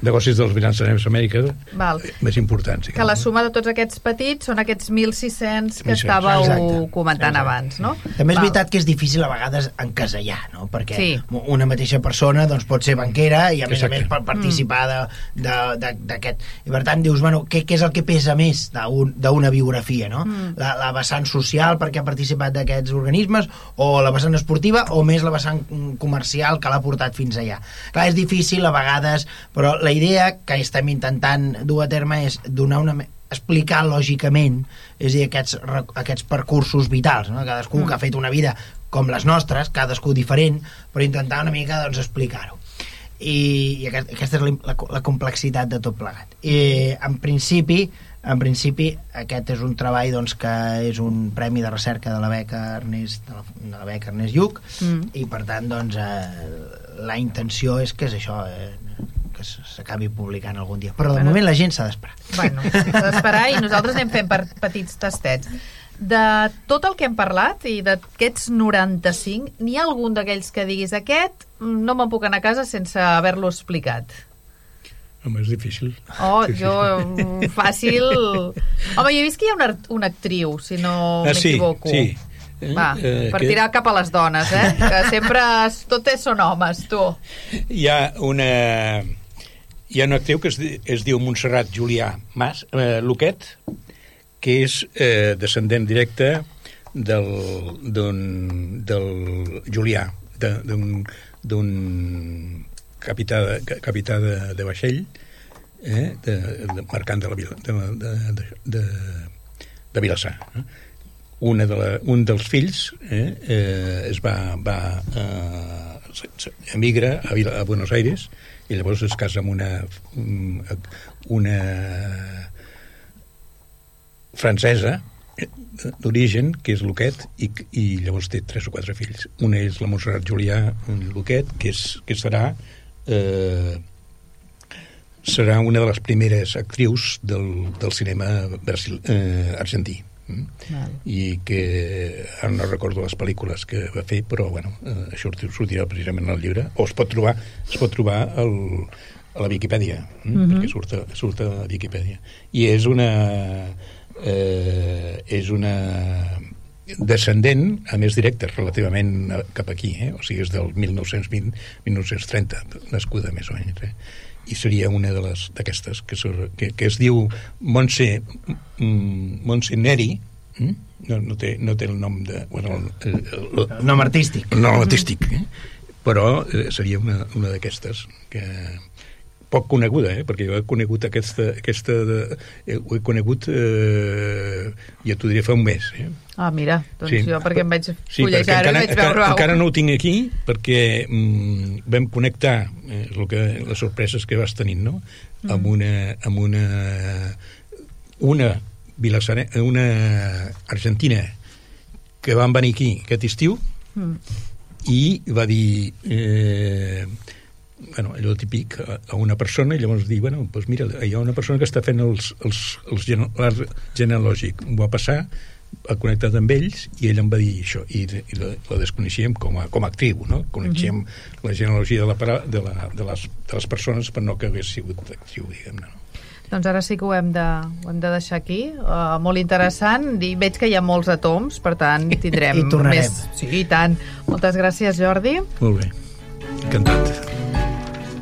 negocis dels Vilassarencs Amèrica Val. més importants. Que la suma de tots aquests petits són aquests 1.600 que 1.600, estàveu exacte. comentant Exacte. abans, no? També és Val. veritat que és difícil a vegades encasellar, no? Perquè Sí. una mateixa persona doncs, pot ser banquera i a més Exacte. a més pot participar de- de- de- d'aquest... I per tant dius, bueno, què, què és el que pesa més d'un- d'una biografia, no? La, la vessant social perquè ha participat d'aquests organismes o la vessant esportiva o més la vessant mm, comercial que l'ha portat fins allà. Clar, és difícil a vegades, però la idea que estem intentant dur a terme és donar una, explicar lògicament, és dir, aquests, aquests percursos vitals, no? cadascú que ha fet una vida com les nostres, cadascú diferent, però intentar una mica doncs, explicar-ho. I, i aquest, aquesta és la, la, la complexitat de tot plegat. I, en principi, en principi, aquest és un treball doncs, que és un premi de recerca de la beca Ernest, de la, de la beca Ernest Lluc, Mm. i per tant, doncs, eh, la intenció és que és això, eh, que s'acabi publicant algun dia. Però de Bueno. moment la gent s'ha d'esperar. Bueno, s'ha d'esperar i nosaltres anem fent per petits tastets. De tot el que hem parlat i d'aquests 95, n'hi ha algun d'aquells que diguis aquest mm, no me'n puc anar a casa sense haver-lo explicat? Home, és difícil. Oh, Sí, sí. jo, mm, fàcil... Home, jo he vist que hi ha una, una actriu, si no Ah, sí, m'equivoco. sí. Eh, Va, eh, per que- tirar cap a les dones, eh? Que sempre es- tot és, són homes, tu. Hi ha una... Hi ha una actriu que es, es diu Montserrat Julià Mas, eh, Luquet, que és eh, descendent directe del, del Julià, d'un capità, de, ca- capità de, de vaixell, eh, de, de, mercant de la vila, de, de, de, de, de Vilassar. Eh? Una de la, un dels fills eh, eh, es va, va eh, emigra a, Vila, a Buenos Aires i llavors es casa amb una mm, una francesa d'origen, que és Luquet, i, i llavors té tres o quatre fills. Una és la Montserrat Julià Luquet, que, és, que serà eh, serà una de les primeres actrius del, del cinema brasil, eh, argentí. Val. i que ara no recordo les pel·lícules que va fer, però bueno, eh, això sortirà precisament al llibre, o es pot trobar, es pot trobar al, a la Viquipèdia, mm? Mhm. perquè surt a, surt a la Viquipèdia. I és una... Eh, és una descendent, a més directa, relativament a- cap aquí, eh? o sigui, és del 1920-1930, nascuda més o menys. Eh? I seria una de les d'aquestes que, que, que es diu Montse, mm, Montse Neri, mm? no, no, té, no té el nom de... Bueno, el, el, el, El nom artístic. el nom artístic, eh? però eh, seria una, una d'aquestes que poc coneguda, eh? perquè jo he conegut aquesta, aquesta de, eh, ho he conegut eh, ja t'ho diré fa un mes eh? Ah, mira, doncs Sí. jo perquè em vaig Sí, i encara, vaig encara, veure... encara no ho tinc aquí perquè mm, vam connectar eh, el que, les sorpreses que vas tenint no? Mm. amb una amb una una vilassare, una argentina que van venir aquí aquest estiu Mm. i va dir eh, bueno, allò típic a, a una persona i llavors dir, bueno, doncs mira, hi ha una persona que està fent els, els, els l'art genealògic, ho va passar ha connectat amb ells i ell em va dir això i, i la, la desconeixíem com a, com a actriu no? coneixíem la genealogia de, la, de, la, de, les, de les persones per no que hagués sigut actriu diguem-ne no? Doncs ara sí que ho hem de, ho hem de deixar aquí. Uh, molt interessant. I veig que hi ha molts atoms, per tant, tindrem I tornarem. més... Sí, i tant. Moltes gràcies, Jordi. molt bé, encantat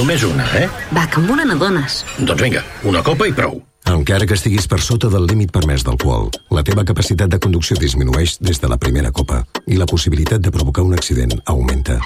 Només una, eh? Va, que amb una n'adones. Doncs vinga, una copa i prou. Encara que estiguis per sota del límit permès d'alcohol, la teva capacitat de conducció disminueix des de la primera copa i la possibilitat de provocar un accident augmenta.